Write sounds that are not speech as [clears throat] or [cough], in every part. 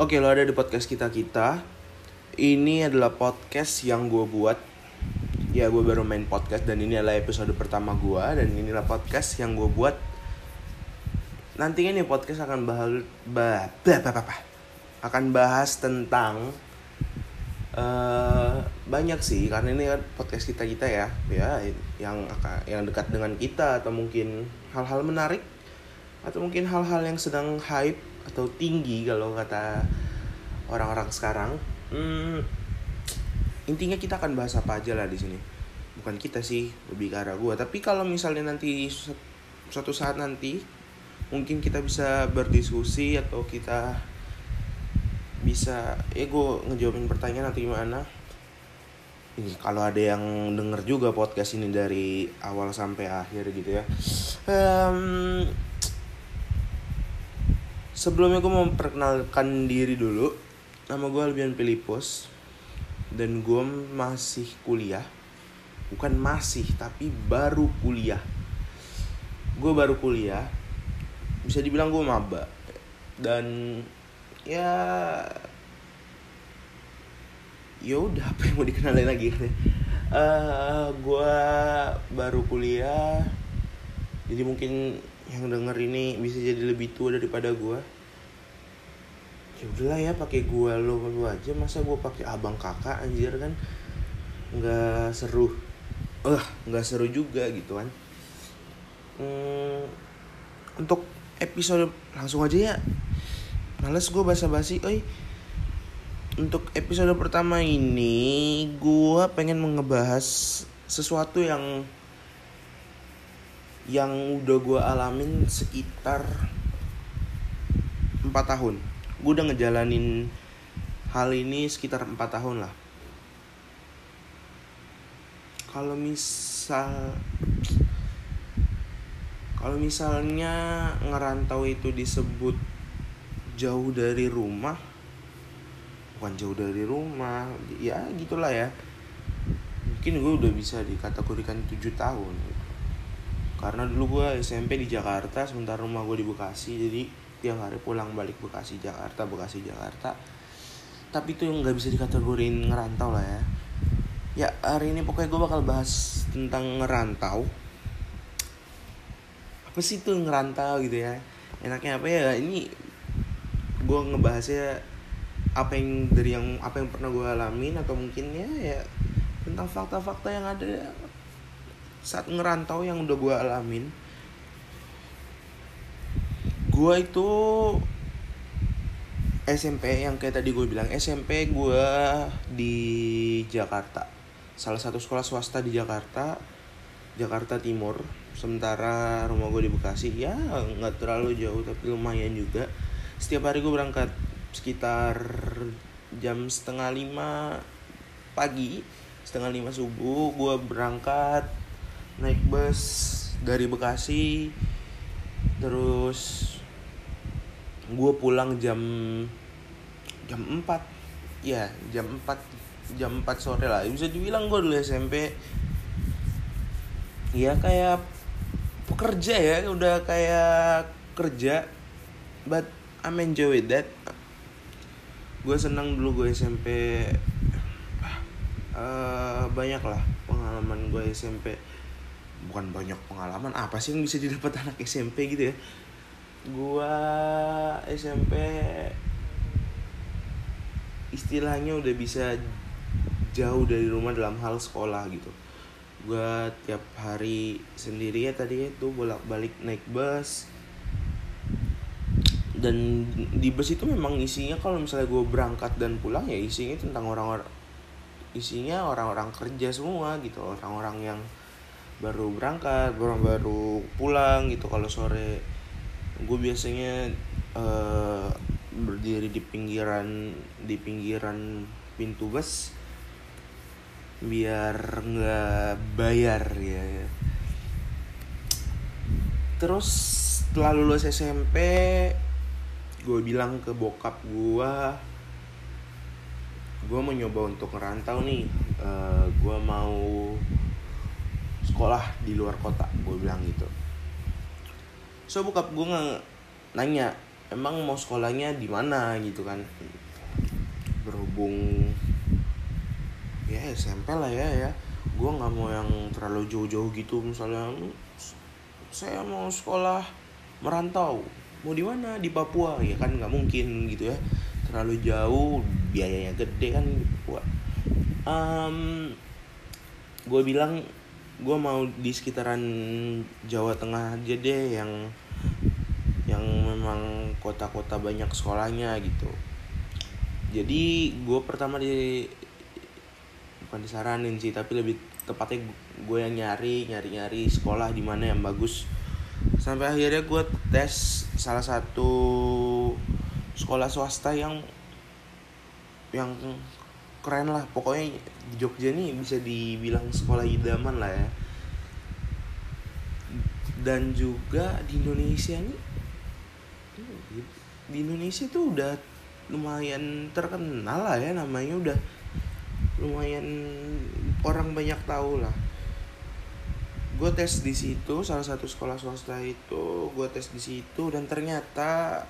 Oke, lo ada di podcast kita-kita. Ini adalah podcast yang gue buat. Ya, gue baru main podcast dan ini adalah episode pertama gue dan inilah podcast yang gue buat. Nantinya nih podcast akan bahas bah, bah, bah, akan bahas tentang eh banyak sih karena ini kan podcast kita kita ya ya yang yang dekat dengan kita atau mungkin hal-hal menarik atau mungkin hal-hal yang sedang hype atau tinggi kalau kata orang-orang sekarang hmm, intinya kita akan bahas apa aja lah di sini. Bukan kita sih lebih ke arah gue tapi kalau misalnya nanti su- suatu saat nanti mungkin kita bisa berdiskusi atau kita bisa ya gue ngejawabin pertanyaan nanti gimana. Ini kalau ada yang denger juga podcast ini dari awal sampai akhir gitu ya. Em, sebelumnya gue mau memperkenalkan diri dulu. Nama gue Albion Filipos. Dan gue masih kuliah. Bukan masih tapi baru kuliah. Gue baru kuliah. Bisa dibilang gue maba. Dan ya ya udah apa yang mau dikenalin lagi? Kan eh gue baru kuliah. Jadi mungkin yang denger ini bisa jadi lebih tua daripada gue ya udahlah ya pakai gue lo lo aja. Masa gue pakai abang kakak anjir kan? Nggak seru. Eh nggak seru juga gitu kan? Hmm, untuk episode langsung aja ya. Males gue basa-basi oi. Untuk episode pertama ini gue pengen ngebahas sesuatu yang yang udah gue alamin sekitar 4 tahun. Gue udah ngejalanin hal ini sekitar 4 tahun lah. Kalau misal kalau misalnya ngerantau itu disebut jauh dari rumah bukan jauh dari rumah ya gitulah ya. Mungkin gue udah bisa dikategorikan 7 tahun karena dulu gue SMP di Jakarta sementara rumah gue di Bekasi jadi tiap hari pulang balik Bekasi Jakarta Bekasi Jakarta. Tapi itu yang nggak bisa dikategoriin ngerantau lah ya. Ya hari ini pokoknya gue bakal bahas tentang ngerantau. Apa sih tuh ngerantau gitu ya? Enaknya apa ya? Ini gue ngebahasnya apa yang dari yang apa yang pernah gue alamin atau mungkin ya ya tentang fakta-fakta yang ada saat ngerantau yang udah gue alamin gue itu SMP yang kayak tadi gue bilang SMP gue di Jakarta. Salah satu sekolah swasta di Jakarta Jakarta Timur. Sementara rumah gue di Bekasi ya nggak terlalu jauh tapi lumayan juga. Setiap hari gue berangkat sekitar jam setengah lima pagi setengah lima subuh gue berangkat naik bus dari Bekasi terus gue pulang jam jam 4 ya jam 4 jam 4 sore lah. Bisa dibilang gue dulu SMP ya kayak pekerja ya udah kayak kerja. But I'm enjoy that. Gue senang dulu gue SMP eh banyak lah pengalaman gue SMP bukan banyak pengalaman apa sih yang bisa didapat anak SMP gitu ya? Gue SMP istilahnya udah bisa jauh dari rumah dalam hal sekolah gitu. Gue tiap hari sendiri ya tadi itu bolak balik naik bus. Dan di bus itu memang isinya kalau misalnya gue berangkat dan pulang ya isinya tentang orang-orang isinya orang-orang kerja semua gitu orang-orang yang baru berangkat orang baru pulang gitu kalau sore. Gue biasanya eh, berdiri di pinggiran di pinggiran pintu bus biar nggak bayar ya. Terus setelah lulus SMP gue bilang ke bokap gue gue mau nyoba untuk ngerantau nih. Eh, gue mau sekolah di luar kota gue bilang gitu. So bokap gue nggak nanya emang mau sekolahnya di mana? gitu kan. Berhubung ya SMP lah ya ya. Gue nggak mau yang terlalu jauh-jauh gitu misalnya saya mau sekolah merantau. Mau di mana? Di Papua. Ya kan nggak mungkin gitu ya. Terlalu jauh biayanya gede kan. Di um, gue bilang gue mau di sekitaran Jawa Tengah aja deh yang yang memang kota-kota banyak sekolahnya gitu. Jadi gue pertama di bukan disaranin sih tapi lebih tepatnya gue yang nyari nyari nyari sekolah di mana yang bagus. Sampai akhirnya gue tes salah satu sekolah swasta yang yang keren lah. Pokoknya di Jogja ini bisa dibilang sekolah idaman lah ya. Dan juga di Indonesia nih di Indonesia tuh udah lumayan terkenal lah ya namanya udah lumayan orang banyak tahu lah. Gue tes di situ salah satu sekolah swasta itu gue tes di situ dan ternyata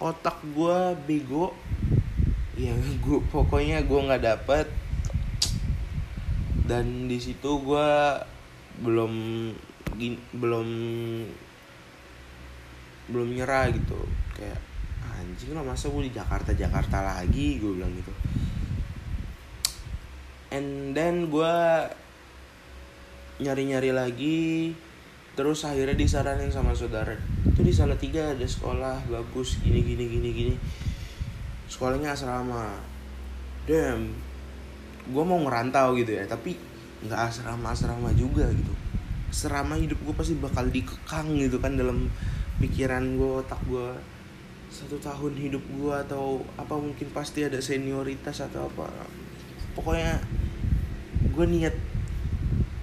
otak gue bego. Ya [laughs] gue pokoknya gue nggak dapet dan di situ gue belum belum belum nyerah gitu. Kayak anjing lah masa gue di Jakarta Jakarta lagi? Gue bilang gitu. And then gue nyari-nyari lagi terus akhirnya disaranin sama saudara. Itu di sana tiga ada sekolah bagus gini gini gini gini. Sekolahnya asrama. Damn gue mau ngerantau gitu ya tapi nggak asrama asrama juga gitu. Serama hidup gue pasti bakal dikekang gitu kan dalam pikiran gue otak gue satu tahun hidup gue atau apa mungkin pasti ada senioritas atau apa. Pokoknya gue niat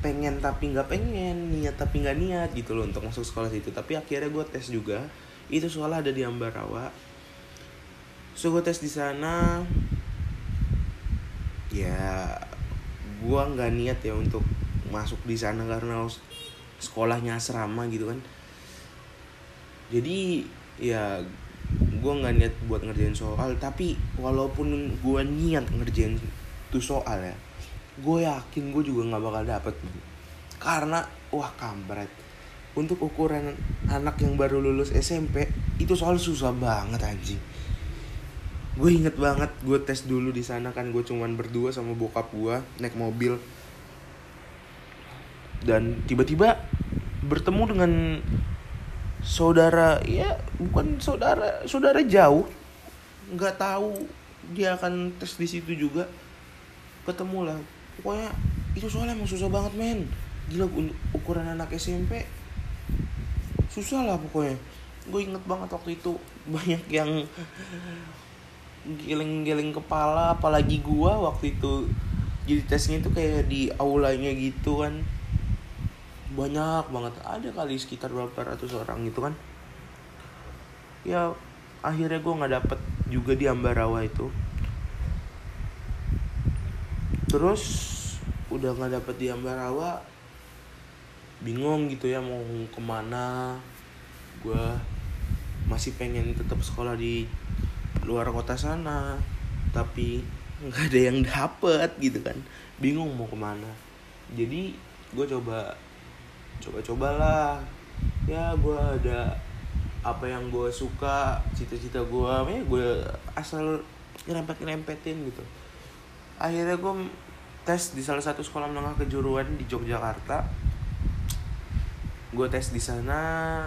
pengen tapi nggak pengen niat tapi nggak niat gitu loh untuk masuk sekolah situ. Tapi akhirnya gue tes juga. Itu sekolah ada di Ambarawa. So gue tes di sana ya gue nggak niat ya untuk masuk di sana karena sekolahnya asrama gitu kan. Jadi ya gue nggak niat buat ngerjain soal tapi walaupun gue niat ngerjain tuh soal ya gue yakin gue juga nggak bakal dapet karena wah kampret. Untuk ukuran anak yang baru lulus SMP itu soal susah banget anjing gue inget banget gue tes dulu di sana kan gue cuman berdua sama bokap gue naik mobil. Dan tiba-tiba bertemu dengan saudara ya bukan saudara saudara jauh. Nggak tahu dia akan tes di situ juga. Ketemu lah. Pokoknya itu soalnya emang susah banget men. Gila ukuran anak SMP susah lah pokoknya. Gue inget banget waktu itu. Banyak yang geleng-geleng kepala apalagi gue waktu itu jadi tesnya itu kayak di aulanya gitu kan. Banyak banget. Ada kali sekitar berapa ratus orang gitu kan. Ya akhirnya gue nggak dapet juga di Ambarawa itu. Terus udah nggak dapet di Ambarawa bingung gitu ya mau ke mana. Gue masih pengen tetap sekolah di luar kota sana tapi nggak ada yang dapet gitu kan. Bingung mau ke mana. Jadi gue coba coba-cobalah. Ya gue ada apa yang gue suka cita-cita gue ya gue asal nyerempet nyerempetin gitu. Akhirnya gue tes di salah satu sekolah menengah kejuruan di Yogyakarta. Gue tes di sana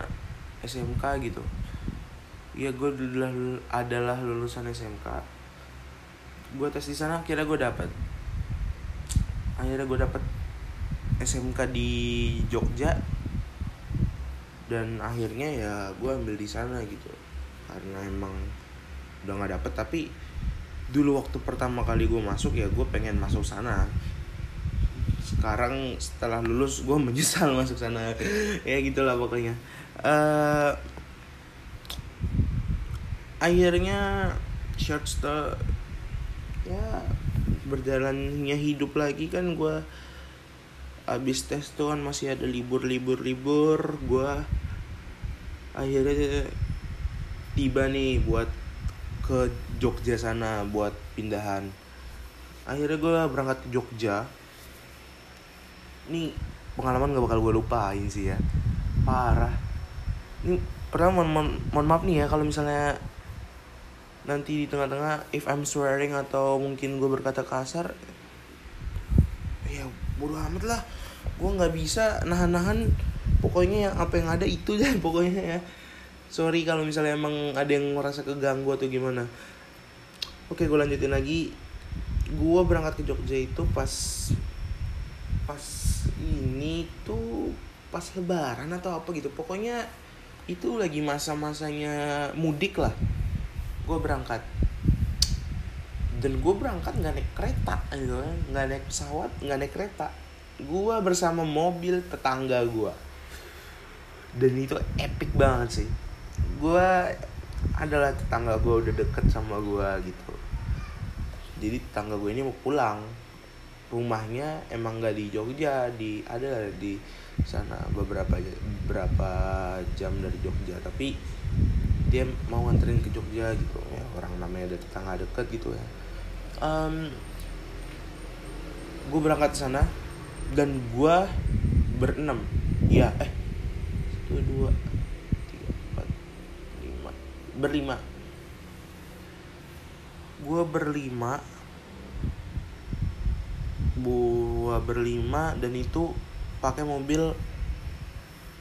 SMK gitu ya gue adalah adalah lulusan SMK gue tes di sana akhirnya gue dapet. Akhirnya gue dapet SMK di Jogja. Dan akhirnya ya gue ambil di sana gitu. Karena emang udah nggak dapet. Tapi dulu waktu pertama kali gue masuk ya gue pengen masuk sana. Sekarang setelah lulus gue menyesal [laughs] masuk sana. Ya gitulah pokoknya. Uh, akhirnya short story ya berjalannya hidup lagi kan gue abis tes tuh kan masih ada libur libur libur gue akhirnya tiba nih buat ke Jogja sana buat pindahan. Akhirnya gue berangkat ke Jogja. Nih pengalaman gak bakal gue lupain sih ya. Parah. Ini pertama mohon, mohon maaf nih ya kalau misalnya nanti di tengah-tengah if I'm swearing atau mungkin gue berkata kasar ya bodo amat lah. Gue nggak bisa nahan-nahan pokoknya yang apa yang ada itu [laughs] deh pokoknya ya. Sorry kalau misalnya emang ada yang merasa keganggu atau gimana. Oke gue lanjutin lagi. Gue berangkat ke Jogja itu pas pas ini tuh pas lebaran atau apa gitu. Pokoknya itu lagi masa-masanya mudik lah gue berangkat. Dan gue berangkat nggak naik kereta gitu kan. Nggak naik pesawat nggak naik kereta. Gue bersama mobil tetangga gue dan itu epic banget sih. Gue adalah tetangga gue udah deket sama gue gitu. Jadi tetangga gue ini mau pulang. Rumahnya emang gak di Jogja di ada di sana beberapa beberapa jam dari Jogja. Tapi dia mau nganterin ke Jogja gitu ya. Orang namanya ada tetangga deket gitu ya. Um, gue berangkat sana dan gue berenam. Ya eh satu dua tiga empat lima. Berlima. Gue berlima. Gue berlima dan itu pakai mobil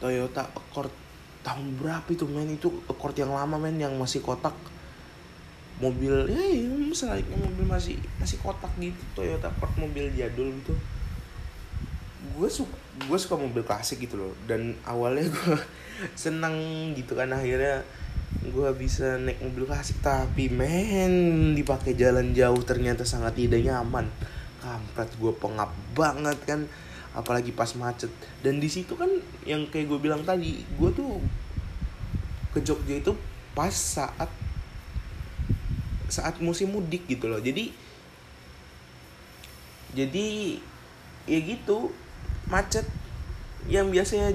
Toyota Accord tahun berapa itu men? Itu Accord yang lama men yang masih kotak. Mobil ya, ya selayaknya mobil masih masih kotak gitu Toyota Accord mobil jadul gitu. Gue suka gue suka mobil klasik gitu loh. Dan awalnya [laughs] gue senang gitu kan akhirnya gue bisa naik mobil klasik. Tapi men dipakai jalan jauh ternyata sangat tidak nyaman kampret gue pengap banget kan apalagi pas macet. Dan di situ kan yang kayak gue bilang tadi gue tuh ke Jogja itu pas saat saat musim mudik gitu loh. Jadi jadi ya gitu macet. Yang biasanya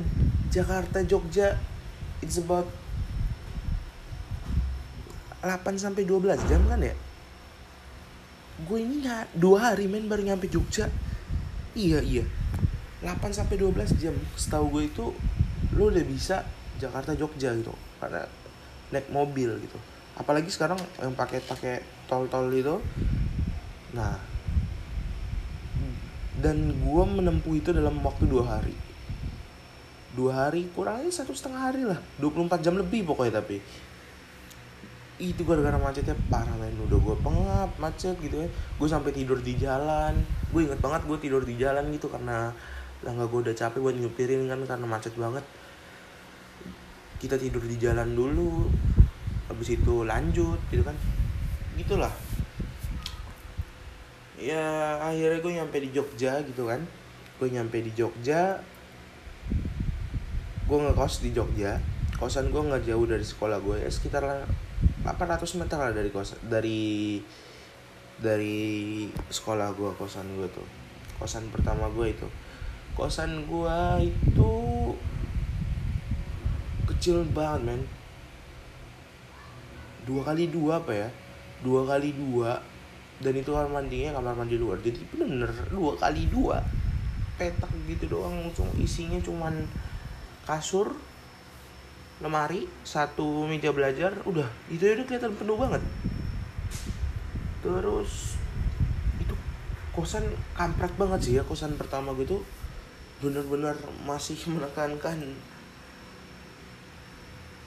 Jakarta Jogja it's about 8 sampai 12 jam kan ya? Gue ini dua hari main baru nyampe Jogja iya iya. 8 sampai 12 jam setahu gue itu lo udah bisa Jakarta Jogja gitu karena naik mobil gitu. Apalagi sekarang yang pakai pakai tol-tol itu nah dan gue menempuh itu dalam waktu dua hari. Dua hari kurangnya satu setengah hari lah 24 jam lebih pokoknya tapi. Itu gara-gara macetnya parah men. Udah gue pengap macet gitu ya. Gue sampai tidur di jalan gue inget banget gue tidur di jalan gitu karena nggak gue udah capek buat nyupirin kan karena macet banget. Kita tidur di jalan dulu habis itu lanjut gitu kan. Gitulah. Ya akhirnya gue nyampe di Jogja gitu kan. Gue nyampe di Jogja. Gue ngekos di Jogja. Kosan gue nggak jauh dari sekolah gue ya sekitar 800 meter lah dari kos dari dari sekolah gue kosan gue tuh. Kosan pertama gue itu. Kosan gue itu kecil banget men. Dua kali dua apa ya? Dua kali dua. Dan itu kamar mandinya kamar mandi luar. Jadi bener dua kali dua. Petak gitu doang. Langsung isinya cuman kasur lemari satu meja belajar udah. Itu udah kelihatan penuh banget terus itu kosan kampret banget sih ya kosan pertama gue tuh bener-bener masih [laughs] menekankan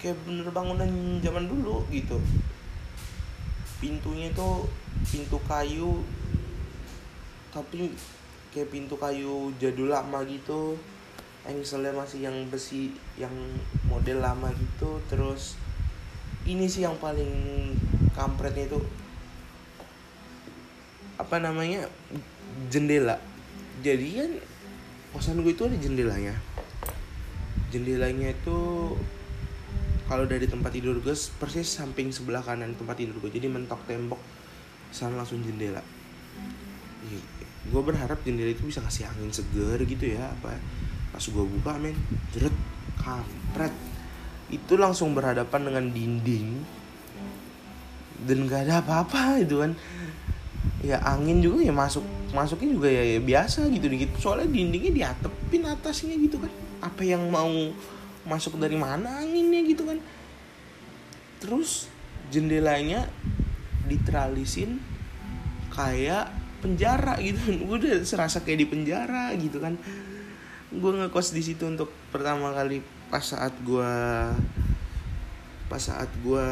kayak bener bangunan zaman dulu gitu. Pintunya itu pintu kayu tapi kayak pintu kayu jadul lama gitu. Engselnya masih yang besi yang model lama gitu. Terus ini sih yang paling kampretnya itu apa namanya jendela. Jadi kan kosan gue itu ada jendelanya. Jendelanya itu kalau dari tempat tidur gue persis samping sebelah kanan tempat tidur gue jadi mentok tembok sana langsung jendela. Gue berharap jendela itu bisa kasih angin seger gitu ya apa pas gue buka men jeret kampret. Itu langsung berhadapan dengan dinding. Dan nggak ada apa-apa itu kan ya angin juga ya masuk masuknya juga ya, ya biasa gitu dikit. Soalnya dindingnya diatepin atasnya gitu kan. Apa yang mau masuk dari mana anginnya gitu kan. Terus jendelanya diteralisin kayak penjara gitu. Kan [laughs] udah serasa kayak di penjara gitu kan. Gue ngekos di situ untuk pertama kali pas saat gue pas saat gue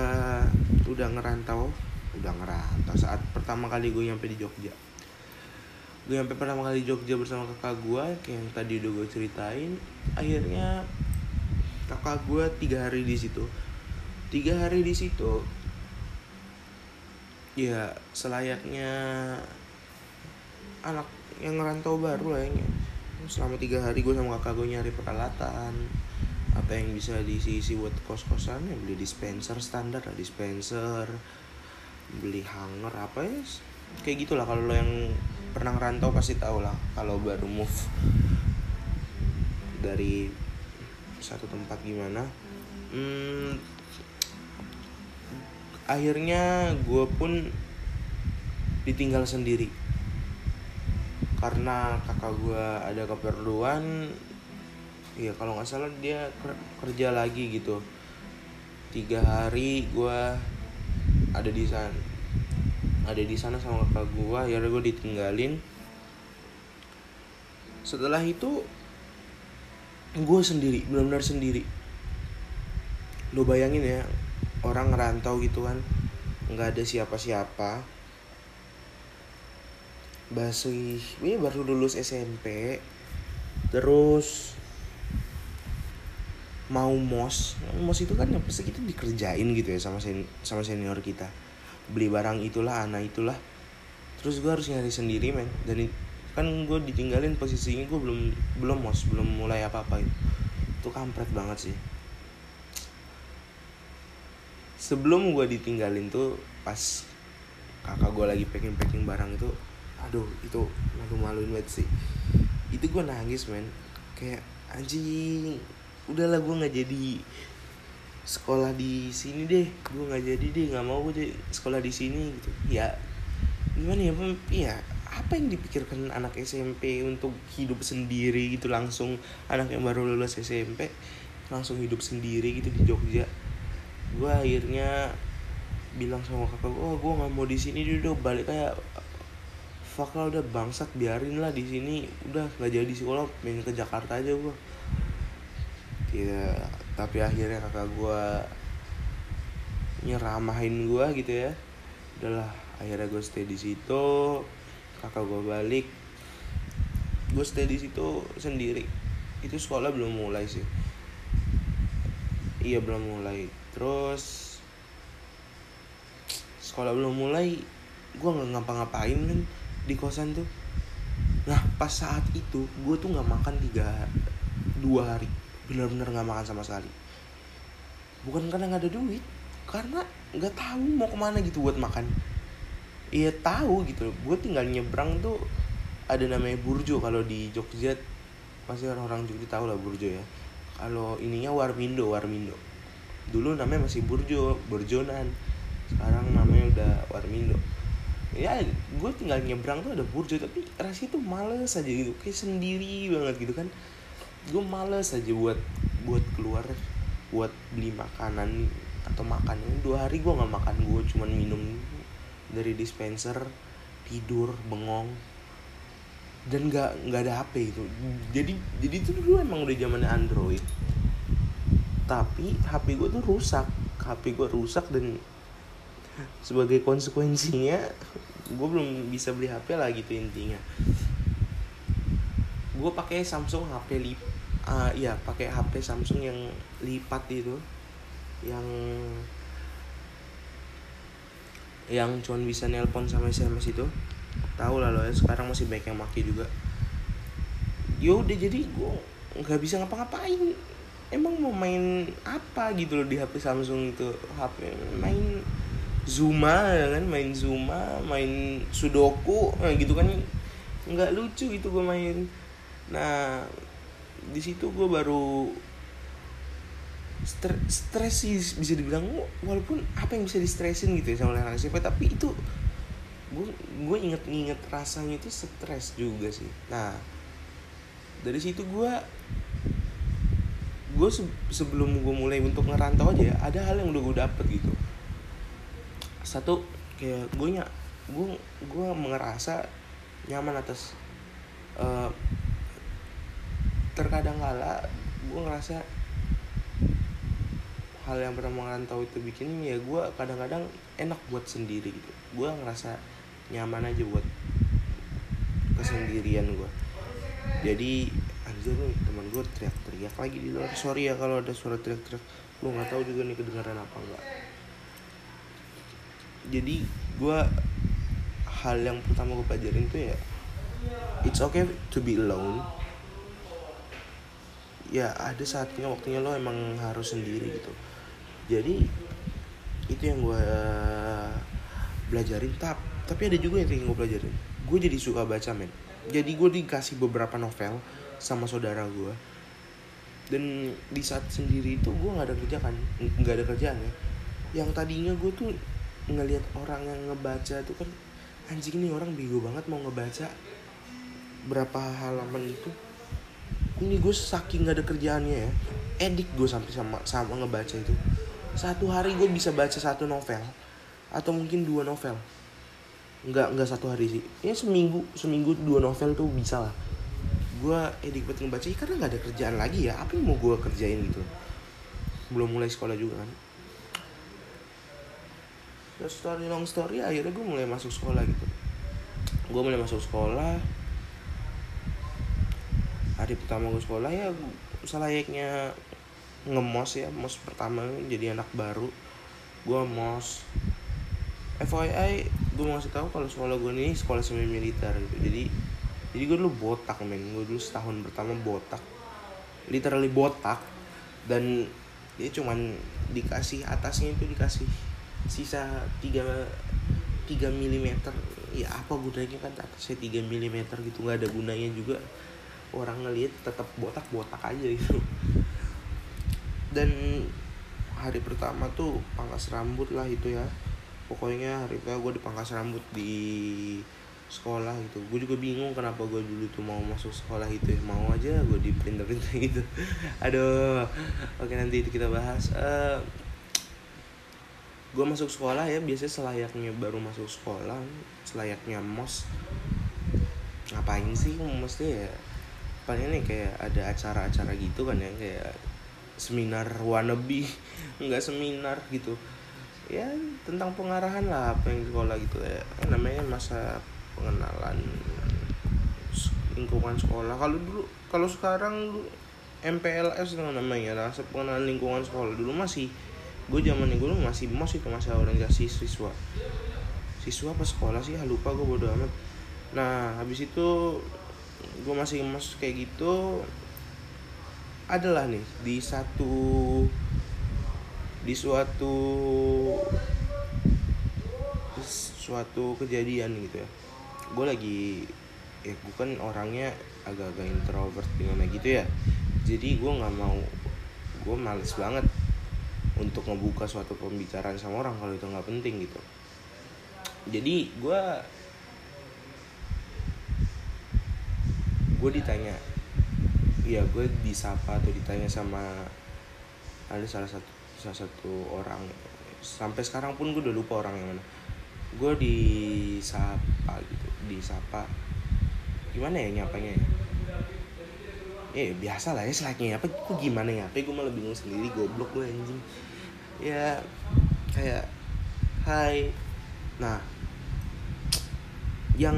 udah ngerantau udah ngerantau. Saat pertama kali gue nyampe di Jogja. Gue nyampe pertama kali di Jogja bersama kakak gue kayak yang tadi udah gue ceritain akhirnya kakak gue tiga hari di situ. Tiga hari di situ ya selayaknya anak yang ngerantau baru lah ya selama tiga hari gue sama kakak gue nyari peralatan apa yang bisa diisi-isi buat kos-kosan ya beli dispenser standar lah dispenser beli hanger apa ya kayak gitulah kalau lo yang pernah ngerantau pasti tau lah kalau baru move dari satu tempat gimana. Hmm, akhirnya gue pun ditinggal sendiri. Karena kakak gue ada keperluan ya kalau nggak salah dia kerja lagi gitu. Tiga hari gue ada di sana ada di sana sama kakak gue ya gue ditinggalin. Setelah itu gue sendiri benar-benar sendiri. Lo bayangin ya orang ngerantau gitu kan nggak ada siapa-siapa. Basih, ini baru lulus SMP terus mau mos mos itu kan yang pasti kita dikerjain gitu ya sama sen sama senior kita. Beli barang itulah anak itulah. Terus gue harus nyari sendiri men. Dan kan gue ditinggalin posisinya gue belum belum mos belum mulai apa apa itu itu kampret banget sih. Sebelum gue ditinggalin tuh pas kakak gue lagi packing packing barang itu aduh itu malu-maluin banget sih. Itu gue nangis men. Kayak anjing udahlah gue nggak jadi sekolah di sini deh. Gue nggak jadi deh nggak mau gue jadi sekolah di sini gitu. Ya gimana ya ya apa yang dipikirkan anak SMP untuk hidup sendiri gitu? Langsung anak yang baru lulus SMP langsung hidup sendiri gitu di Jogja. Gue akhirnya bilang sama kakak gue oh gue nggak mau di sini dulu balik kayak fuck lah udah bangsat biarin lah di sini. Udah nggak jadi sekolah pengen ke Jakarta aja gue ya tapi akhirnya kakak gue nyeramahin gue gitu ya. Udahlah akhirnya gue stay di situ kakak gue balik. Gue stay di situ sendiri. Itu sekolah belum mulai sih. Iya belum mulai. Terus sekolah belum mulai gue nggak ngapa-ngapain kan di kosan tuh. Nah pas saat itu gue tuh nggak makan tiga dua hari bener-bener nggak makan sama sekali. Bukan karena nggak ada duit karena nggak tahu mau ke mana gitu buat makan. Iya tahu gitu. Gue tinggal nyebrang tuh ada namanya burjo kalau di Jogja. Pasti orang-orang Jogja tahu lah burjo ya. Kalau ininya warmindo warmindo. Dulu namanya masih burjo burjonan. Sekarang namanya udah warmindo. Ya gue tinggal nyebrang tuh ada burjo tapi rasanya tuh males aja gitu. Kayak sendiri banget gitu kan gue males aja buat buat keluar buat beli makanan atau makan. Dua hari gue nggak makan gue cuman minum dari dispenser tidur bengong. Dan nggak nggak ada HP itu. Jadi jadi itu dulu emang udah zamannya Android. Tapi HP gue tuh rusak. HP gue rusak dan sebagai konsekuensinya gue belum bisa beli HP lah gitu intinya. Gue pakai Samsung HP uh, ya pakai HP Samsung yang lipat itu. Yang yang cuman bisa nelpon sama SMS itu. Tahu lah lo ya sekarang masih banyak yang maki juga. Yo udah jadi gue nggak bisa ngapa-ngapain. Emang mau main apa gitu loh di HP Samsung itu? HP main Zuma ya kan? Main Zuma main Sudoku nah gitu kan. Nggak lucu itu gue main. Nah di situ gue baru Stre- stres sih bisa dibilang. Walaupun apa yang bisa distresin gitu ya sama anak SMP tapi itu gue gue inget inget rasanya itu stres juga sih. Nah dari situ gue gue se- sebelum gue mulai untuk ngerantau aja ya, ada hal yang udah gue dapet gitu. Satu kayak gue nya gue gue ngerasa nyaman atas eh, terkadang kala gue ngerasa hal yang pertama ngerantau itu bikin ya gue kadang-kadang enak buat sendiri gitu. Gue ngerasa nyaman aja buat kesendirian gue jadi anjir nih teman gue teriak-teriak lagi di luar. Sorry ya kalau ada suara teriak-teriak. Lu nggak tahu juga nih kedengaran apa enggak jadi gue hal yang pertama gue pelajarin tuh ya it's okay to be alone ya ada saatnya waktunya lo emang harus sendiri gitu. Jadi itu yang gue belajarin. Tap tapi ada juga yang gue pelajarin gue jadi suka baca men. Jadi gue dikasih beberapa novel sama saudara gue dan di saat sendiri itu gue nggak ada kerjaan nggak ada kerjaan ya. Yang tadinya gue tuh ngelihat orang yang ngebaca tuh kan anjing nih orang bego banget mau ngebaca. Berapa halaman itu ini gue saking gak ada kerjaannya ya edik gue sampai sama sama ngebaca itu. Satu hari gue bisa baca satu novel atau mungkin dua novel. Nggak nggak satu hari sih. Ya seminggu seminggu dua novel tuh bisa lah. Gue edik banget ngebaca ya, karena nggak ada kerjaan lagi ya. Apa yang mau gue kerjain gitu? Belum mulai sekolah juga kan. Terus story long story akhirnya gue mulai masuk sekolah gitu. Gue mulai masuk sekolah hari pertama gue sekolah ya selayaknya ngemos ya mos pertama jadi anak baru. Gue mos FYI gue mau kasih tahu kalau sekolah gue ini sekolah semi militer gitu. Jadi jadi gue dulu botak men. Gue dulu setahun pertama botak. Literally botak. Dan dia cuman dikasih atasnya itu dikasih sisa 3 3 mm ya apa gunanya kan atasnya 3 mm gitu nggak ada gunanya juga orang ngelihat tetap botak-botak aja gitu. Dan hari pertama tuh pangkas rambut lah itu ya. Pokoknya hari pertama gue dipangkas rambut di sekolah gitu. Gue juga bingung kenapa gue dulu tuh mau masuk sekolah itu ya. Mau aja gue di printer printer [laughs] gitu. Aduh oke nanti itu kita bahas. Uh, gue masuk sekolah ya biasanya selayaknya baru masuk sekolah selayaknya mos. Ngapain sih mesti ya paling nih kayak ada acara-acara gitu kan ya kayak seminar wannabe. [laughs] Nggak seminar gitu. Ya tentang pengarahan lah apa yang sekolah gitu ya. Namanya masa pengenalan lingkungan sekolah. Kalau dulu kalau sekarang MPLS itu namanya rasa pengenalan lingkungan sekolah. Dulu masih gue zaman gue masih mos itu masih organisasi siswa. Siswa apa sekolah sih? Lupa gue bodo amat. Nah habis itu gue masih mos kayak gitu adalah nih di satu di suatu suatu kejadian gitu ya. Gue lagi ya gue kan orangnya agak-agak introvert gimana gitu ya. Jadi gue nggak mau gue males banget untuk ngebuka suatu pembicaraan sama orang kalau itu nggak penting gitu. Jadi gue gue ditanya ya gue disapa atau ditanya sama ada salah satu salah satu orang. Sampai sekarang pun gue udah lupa orang yang mana. Gue disapa gitu disapa. Gimana ya nyapanya ya? Ya biasa lah ya selaknya apa gue gimana ya apa gue malah bingung sendiri goblok gue anjing. Ya kayak hai. Nah yang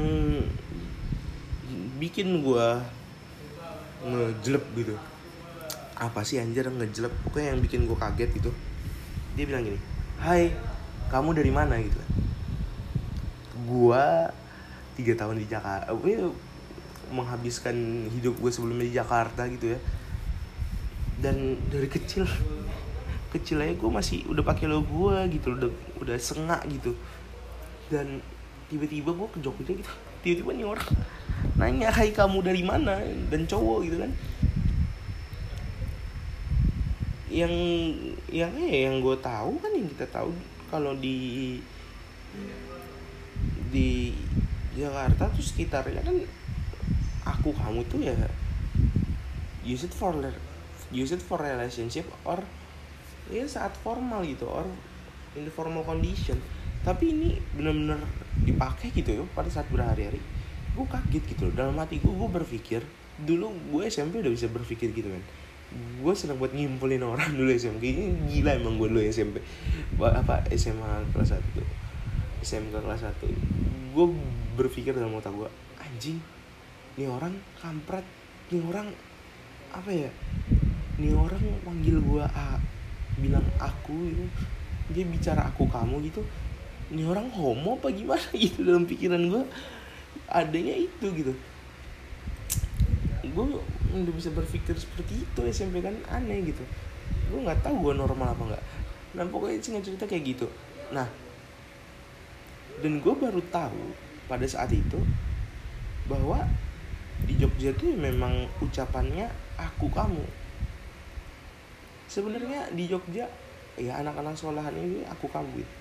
bikin gue ngejelep gitu. Apa sih anjir ngejelep pokoknya yang bikin gue kaget gitu. Dia bilang gini hai kamu dari mana? Gitu gue tiga tahun di Jakarta gue menghabiskan hidup gue sebelumnya di Jakarta gitu ya. Dan dari kecil kecil aja gue masih udah pakai lo gue gitu udah udah sengak gitu. Dan tiba-tiba gue ke Jogja gitu tiba-tiba nih orang nanya hai kamu dari mana? Dan cowok gitu kan. Yang yang eh yang gue tahu kan yang kita tahu kalau di di Jakarta tuh sekitarnya kan aku kamu tuh ya use it for use it for relationship or ya saat formal gitu or in the formal condition. Tapi ini bener-bener dipakai gitu ya pada saat berhari-hari gue kaget gitu loh. Dalam hati gue gue berpikir dulu gue SMP udah bisa berpikir gitu kan gue senang buat ngimpulin orang [laughs] dulu SMP ini gila emang gue dulu SMP apa SMA kelas 1 SMK kelas 1 gue berpikir dalam otak gue anjing ini orang kampret. Ini orang apa ya ini orang manggil gue a bilang aku itu dia bicara aku kamu gitu. Ini orang homo apa gimana? [laughs] Gitu dalam pikiran gue adanya itu gitu. Gue udah bisa berpikir seperti itu SMP kan aneh gitu. Gue nggak tahu gue normal apa nggak. Nah pokoknya sih cerita kayak gitu. Nah dan gue baru tahu pada saat itu bahwa di Jogja tuh memang ucapannya aku kamu. Sebenarnya di Jogja ya anak-anak sekolahan ini aku kamu gitu.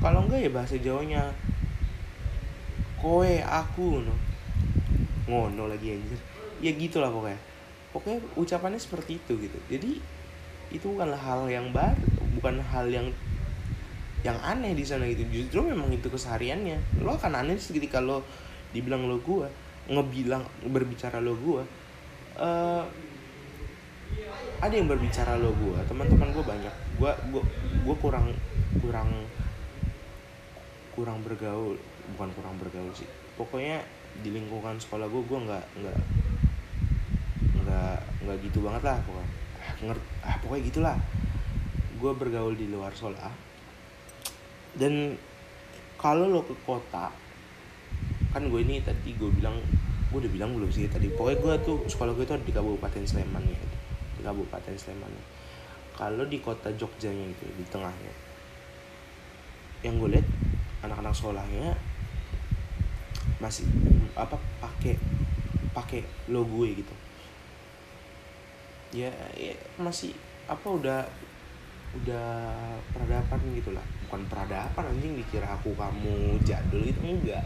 Kalau enggak ya bahasa Jawanya kowe aku no ngono lagi anjir. Ya gitulah pokoknya. Pokoknya ucapannya seperti itu gitu. Jadi itu bukanlah hal yang baru bukan hal yang yang aneh di sana gitu. Justru memang itu kesehariannya. Lo akan aneh ketika lo dibilang lo gue ngebilang berbicara lo gue uh, ada yang berbicara lo gue teman-teman gue banyak. Gue gue gue kurang kurang kurang bergaul bukan kurang bergaul sih. Pokoknya di lingkungan sekolah gue gue nggak nggak nggak nggak gitu banget lah pokoknya. Ah, pokoknya gitulah. Gue bergaul di luar sekolah. Dan kalau lo ke kota kan gue ini tadi gue bilang gue udah bilang belum sih tadi. Pokoknya gue tuh sekolah gue itu di Kabupaten Sleman ya di Kabupaten Sleman ya. kalau di kota Jogjanya itu di tengahnya yang gue lihat anak-anak sekolahnya masih apa pakai pakai logo gitu. Ya, ya masih apa udah udah peradaban gitu lah. Bukan peradaban anjing dikira aku kamu jadul itu enggak.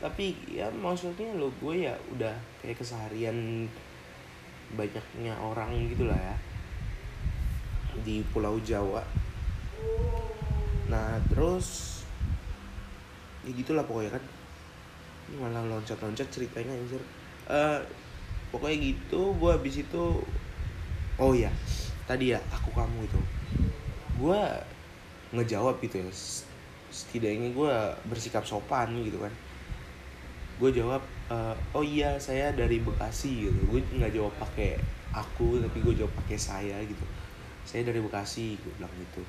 Tapi ya maksudnya lo gue ya udah kayak keseharian banyaknya orang gitulah ya. Di Pulau Jawa. Nah terus ya gitulah pokoknya kan malah loncat-loncat ceritanya anjir. Uh, pokoknya gitu gue habis itu oh ya tadi ya aku kamu itu. Gue ngejawab gitu ya setidaknya gue bersikap sopan gitu kan. Gue jawab e, oh iya saya dari Bekasi gitu. Gue nggak jawab pakai aku tapi gue jawab pakai saya gitu. Saya dari Bekasi gue bilang gitu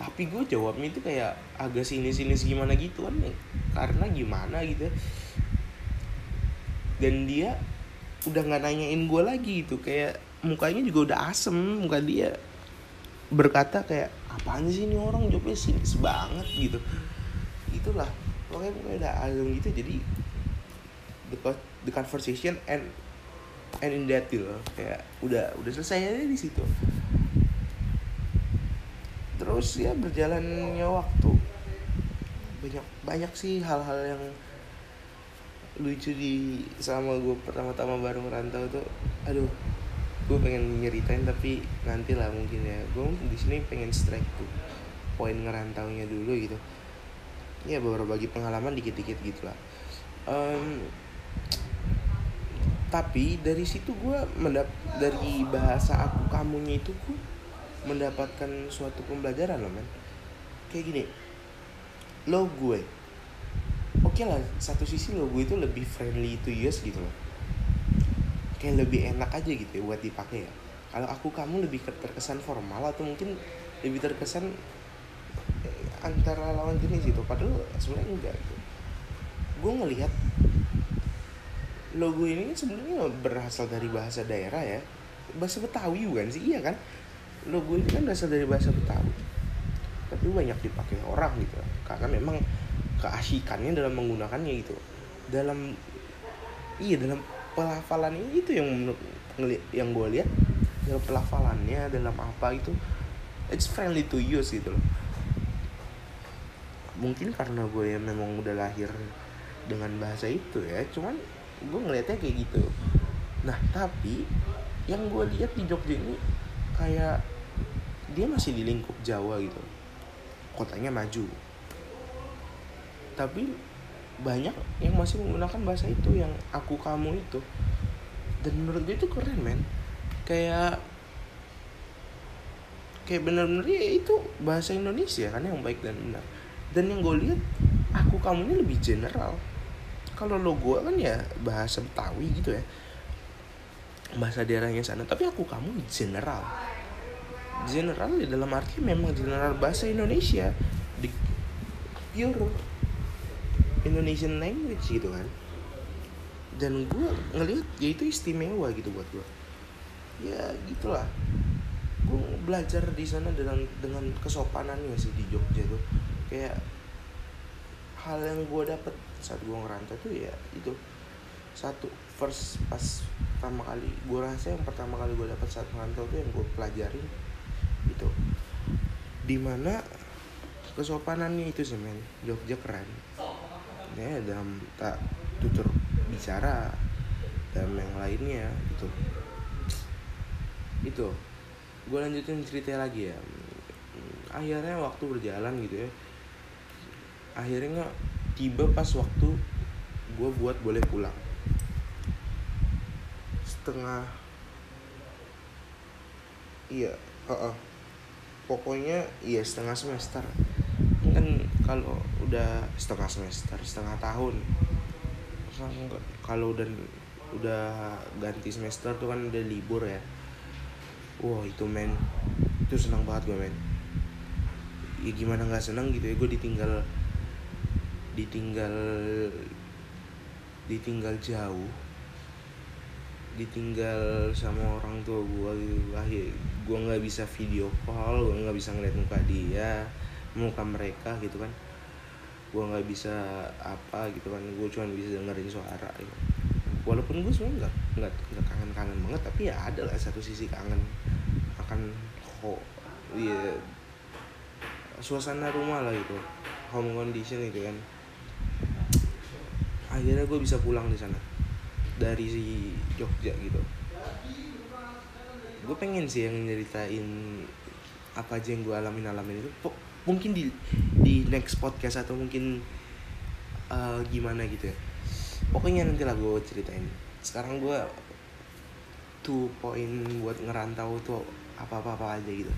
tapi gue jawabnya itu kayak agak sini sini gimana gitu kan karena gimana gitu dan dia udah nggak nanyain gue lagi gitu. Kayak mukanya juga udah asem muka dia berkata kayak apaan sih ini orang? Jawabnya sinis banget gitu. Itulah. Pokoknya pokoknya udah azam gitu. Jadi the, the conversation and and in that gitu kayak udah udah selesai aja di situ terus ya berjalannya waktu. Banyak banyak sih hal-hal yang lucu di sama gue pertama-tama baru merantau tuh. Aduh gue pengen nyeritain tapi nanti lah mungkin ya. Gue di sini pengen strike tuh poin ngerantaunya dulu gitu. Ya baru bagi pengalaman dikit-dikit gitu lah. Um, tapi dari situ gue mendap dari bahasa aku kamunya itu gue mendapatkan suatu pembelajaran loh men. Kayak gini lo gue oke okay lah satu sisi lo gue itu lebih friendly to use gitu loh. Kayak lebih enak aja gitu ya buat dipakai ya. Kalau aku kamu lebih terkesan formal atau mungkin lebih terkesan eh, antara lawan jenis itu padahal sebenarnya enggak gitu. Gue ngelihat logo ini sebenarnya berasal dari bahasa daerah ya. Bahasa Betawi bukan sih? Iya kan logo ini kan berasal dari bahasa Betawi. Tapi banyak dipakai orang gitu. Karena memang keasikannya dalam menggunakannya gitu. Dalam iya dalam pelafalan ini itu yang yang gue lihat dalam pelafalannya dalam apa itu it's friendly to use gitu loh. Mungkin karena gue ya memang udah lahir dengan bahasa itu ya cuman gue ngelihatnya kayak gitu. Nah tapi yang gue lihat di Jogja ini kayak dia masih di lingkup Jawa gitu. Kotanya maju. Tapi banyak yang masih menggunakan bahasa itu yang aku kamu itu. Dan menurut gue itu keren men. Kayak kayak bener-bener ya itu bahasa Indonesia kan yang baik dan benar. Dan yang gue lihat aku kamu ini lebih general. Kalau lo gue kan ya bahasa Betawi gitu ya. Bahasa daerahnya sana. Tapi aku kamu general general ya dalam arti memang general bahasa Indonesia. Di pure Indonesian language gitu kan. Dan gue ngelihat ya itu istimewa gitu buat gue ya gitulah. Gue belajar di sana dengan dengan kesopanannya sih di Jogja tuh. Kayak hal yang gue dapet saat gue ngerantau tuh ya itu. Satu first pas pertama kali gue rasa yang pertama kali gue dapet saat ngerantau tuh yang gue pelajarin itu di mana kesopanannya itu sih men. Jogja keren. Ya dalam tak tutur bicara dan yang lainnya gitu. Itu gue lanjutin cerita lagi ya. Akhirnya waktu berjalan gitu ya. Akhirnya tiba pas waktu gue buat boleh pulang. Setengah iya uh, uh. Pokoknya iya setengah semester. Kan kalau udah setengah semester setengah tahun kalau udah udah ganti semester tuh kan udah libur ya. Wow itu men. Itu senang banget gue men. Ya gimana nggak senang gitu ya gue ditinggal ditinggal ditinggal jauh ditinggal sama orang tua gue gitu. Akhir gue nggak bisa video call gue nggak bisa ngeliat muka dia muka mereka gitu kan. Gue nggak bisa apa gitu kan gue cuma bisa dengerin suara gitu. walaupun gue sebenarnya nggak nggak kangen kangen banget tapi ya ada lah satu sisi kangen akan ho iya suasana rumah lah gitu home condition gitu kan. Akhirnya gue bisa pulang di sana dari si Jogja gitu gue pengen sih yang nyeritain apa aja yang gue alamin alamin itu. Mungkin di di next podcast atau mungkin uh, gimana gitu ya. Pokoknya nanti lah gue ceritain. Sekarang gue tuh poin buat ngerantau tuh apa apa apa aja gitu.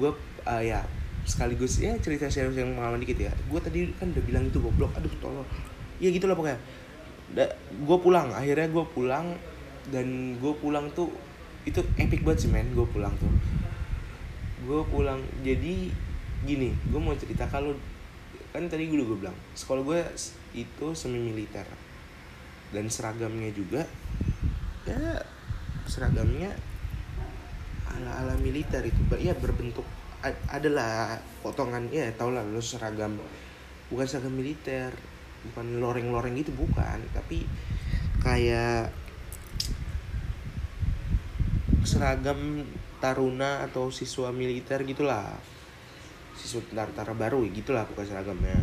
Gue uh, ya sekaligus ya cerita serius yang pengalaman dikit ya. Gue tadi kan udah bilang itu goblok aduh tolong. Ya gitulah pokoknya. Gue pulang akhirnya gue pulang dan gue pulang tuh itu epic banget sih men gue pulang tuh. Gue pulang jadi gini gue mau cerita kalau kan tadi gue udah bilang sekolah gue itu semi militer dan seragamnya juga ya seragamnya ala ala militer itu. Ya berbentuk adalah potongan ya tau lah lo seragam bukan seragam militer bukan loreng-loreng gitu bukan. Tapi kayak seragam taruna atau siswa militer gitulah. Siswa tentara baru gitulah bukan seragamnya.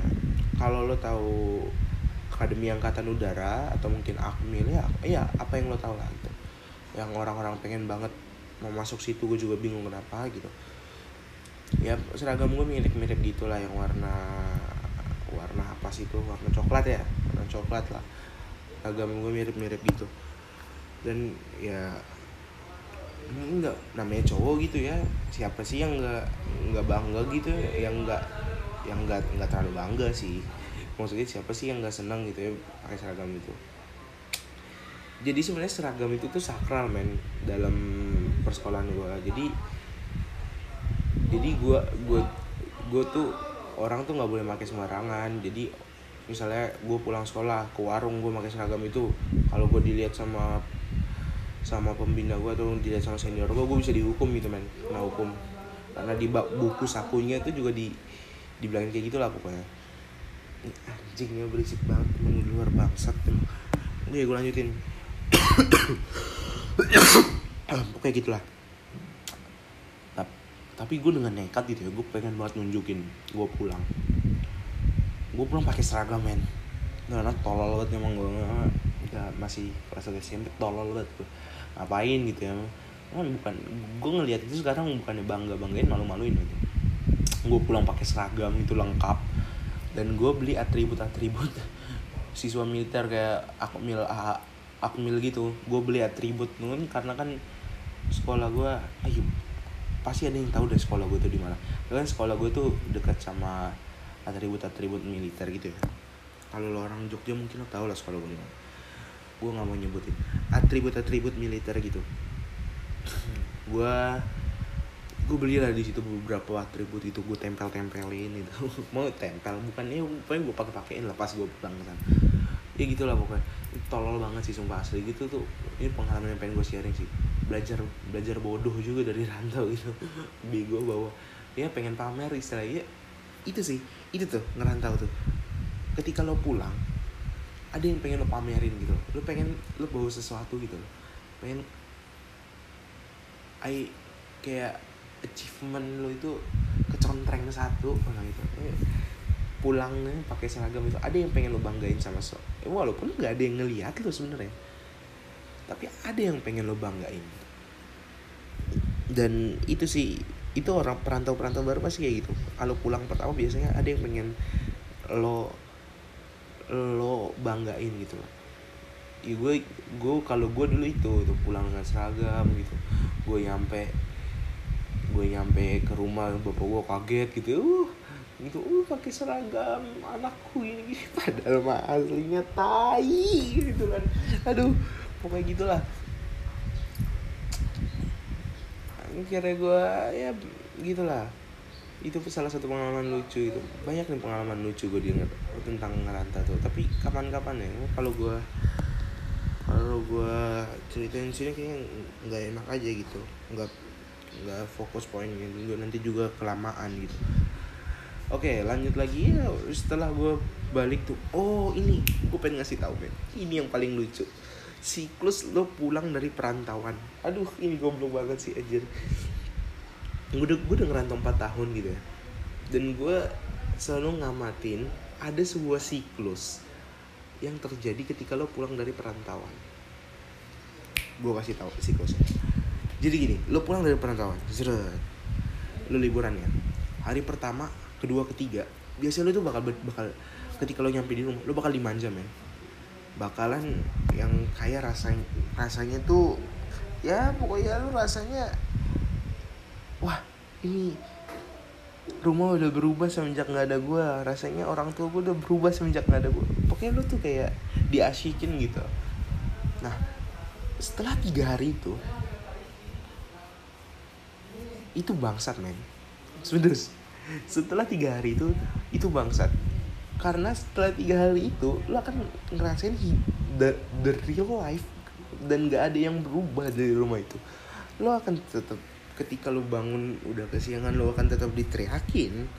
Kalau lo tahu akademi angkatan udara atau mungkin akmil ya ya apa yang lo tahu lah gitu. Yang orang-orang pengen banget mau masuk situ gue juga bingung kenapa gitu. Ya seragam gue mirip-mirip gitulah yang warna warna apa sih itu? Warna coklat ya warna coklat lah. Seragam gue mirip-mirip gitu. Dan ya enggak namanya cowok gitu ya. Siapa sih yang enggak enggak bangga gitu? Yang enggak yang enggak enggak terlalu bangga sih. Maksudnya siapa sih yang enggak senang gitu ya pakai seragam itu? Jadi sebenarnya seragam itu tuh sakral men dalam persekolahan gue jadi jadi gue gue gue tuh orang tuh nggak boleh pakai sembarangan. Jadi misalnya gue pulang sekolah ke warung gue pakai seragam itu. Kalau gue dilihat sama sama pembina gue atau dilihat sama senior gue gue bisa dihukum gitu men. Kena hukum. Karena di buku sakunya itu juga di dibilangin kayak gitulah pokoknya. Anjingnya berisik banget temen luar bangsat emang. Gue gue lanjutin. Pokoknya gitulah. Tapi gue dengan nekat gitu ya gue pengen banget nunjukin gue pulang. Gue pulang pakai seragam men. Karena tolol banget emang gue ya masih kelas SMP tolol banget gue ngapain gitu ya. Kan bukan gue ngelihat itu sekarang bukannya bangga banggain malu maluin gitu. Gue pulang pakai seragam itu lengkap. Dan gue beli atribut atribut [laughs] siswa militer kayak akmil akmil gitu. Gue beli atribut nun karena kan sekolah gue ayo pasti ada yang tahu deh sekolah gue tuh di mana. Kan sekolah gue tuh dekat sama atribut atribut militer gitu ya. Kalau lo orang Jogja mungkin lo tau lah sekolah gue di mana gue nggak mau nyebutin. Atribut atribut militer gitu. Gue gue beli lah di situ beberapa atribut itu gue tempel tempelin itu. [laughs] Mau tempel bukannya pokoknya gue pakai pakein lah pas gue pulang ke sana. Ya gitulah pokoknya. Tolol banget sih sumpah asli gitu tuh. Ini pengalaman yang pengen gue sharing sih. Belajar belajar bodoh juga dari [laughs] rantau gitu. Bego bawa. Ya pengen pamer istilahnya. Itu sih itu tuh ngerantau tuh. Ketika lo pulang ada yang pengen lo pamerin gitu. Lo pengen lo bawa sesuatu gitu. Lo pengen I kayak achievement lo itu kecontreng satu orang itu eh, pulangnya pakai seragam itu. Ada yang pengen lo banggain sama so eh, walaupun nggak ada yang ngeliat lo sebenarnya. Tapi ada yang pengen lo banggain. Dan itu sih itu orang perantau-perantau baru pasti kayak gitu. Kalau pulang pertama biasanya ada yang pengen lo lo banggain gitu loh. Ya gue gue kalau gue dulu itu itu pulang dengan seragam gitu. Gue nyampe gue nyampe ke rumah bapak gue kaget gitu uh gitu uh pakai seragam anakku ini. Gini [laughs] padahal mah aslinya tai gitu kan. Aduh pokoknya gitulah. Akhirnya gue ya gitulah itu salah satu pengalaman lucu itu. Banyak nih pengalaman lucu gue diingat tentang ngerantau tuh. Tapi kapan-kapan ya kalau gue kalau gue ceritain sini kayaknya nggak enak aja gitu. Nggak nggak fokus poin gitu. Nanti juga kelamaan gitu. Oke lanjut lagi ya. Setelah gue balik tuh oh ini. Gue pengen ngasih tahu men ini yang paling lucu. Siklus lo pulang dari perantauan. Aduh ini goblok banget sih aja gue udah gue udah ngerantau 4 tahun gitu ya. Dan gue selalu ngamatin ada sebuah siklus yang terjadi ketika lo pulang dari perantauan. Gue kasih tahu siklusnya. Jadi gini lo pulang dari perantauan zeret. Lo liburan ya. Hari pertama kedua ketiga biasanya lo tuh bakal bakal ketika lo nyampe di rumah lo bakal dimanja men bakalan yang kayak rasanya rasanya tuh ya pokoknya lo rasanya wah ini rumah udah berubah semenjak nggak ada gue rasanya orang tua gue udah berubah semenjak nggak ada gue pokoknya lo tuh kayak diasikin gitu. Nah setelah tiga hari itu itu bangsat men. Sebenarnya setelah tiga hari itu itu bangsat. Karena setelah tiga hari itu lo akan ngerasain the, the real life dan gak ada yang berubah dari rumah itu. Lo akan tetap ketika lo bangun udah kesiangan lo akan tetap diteriakin.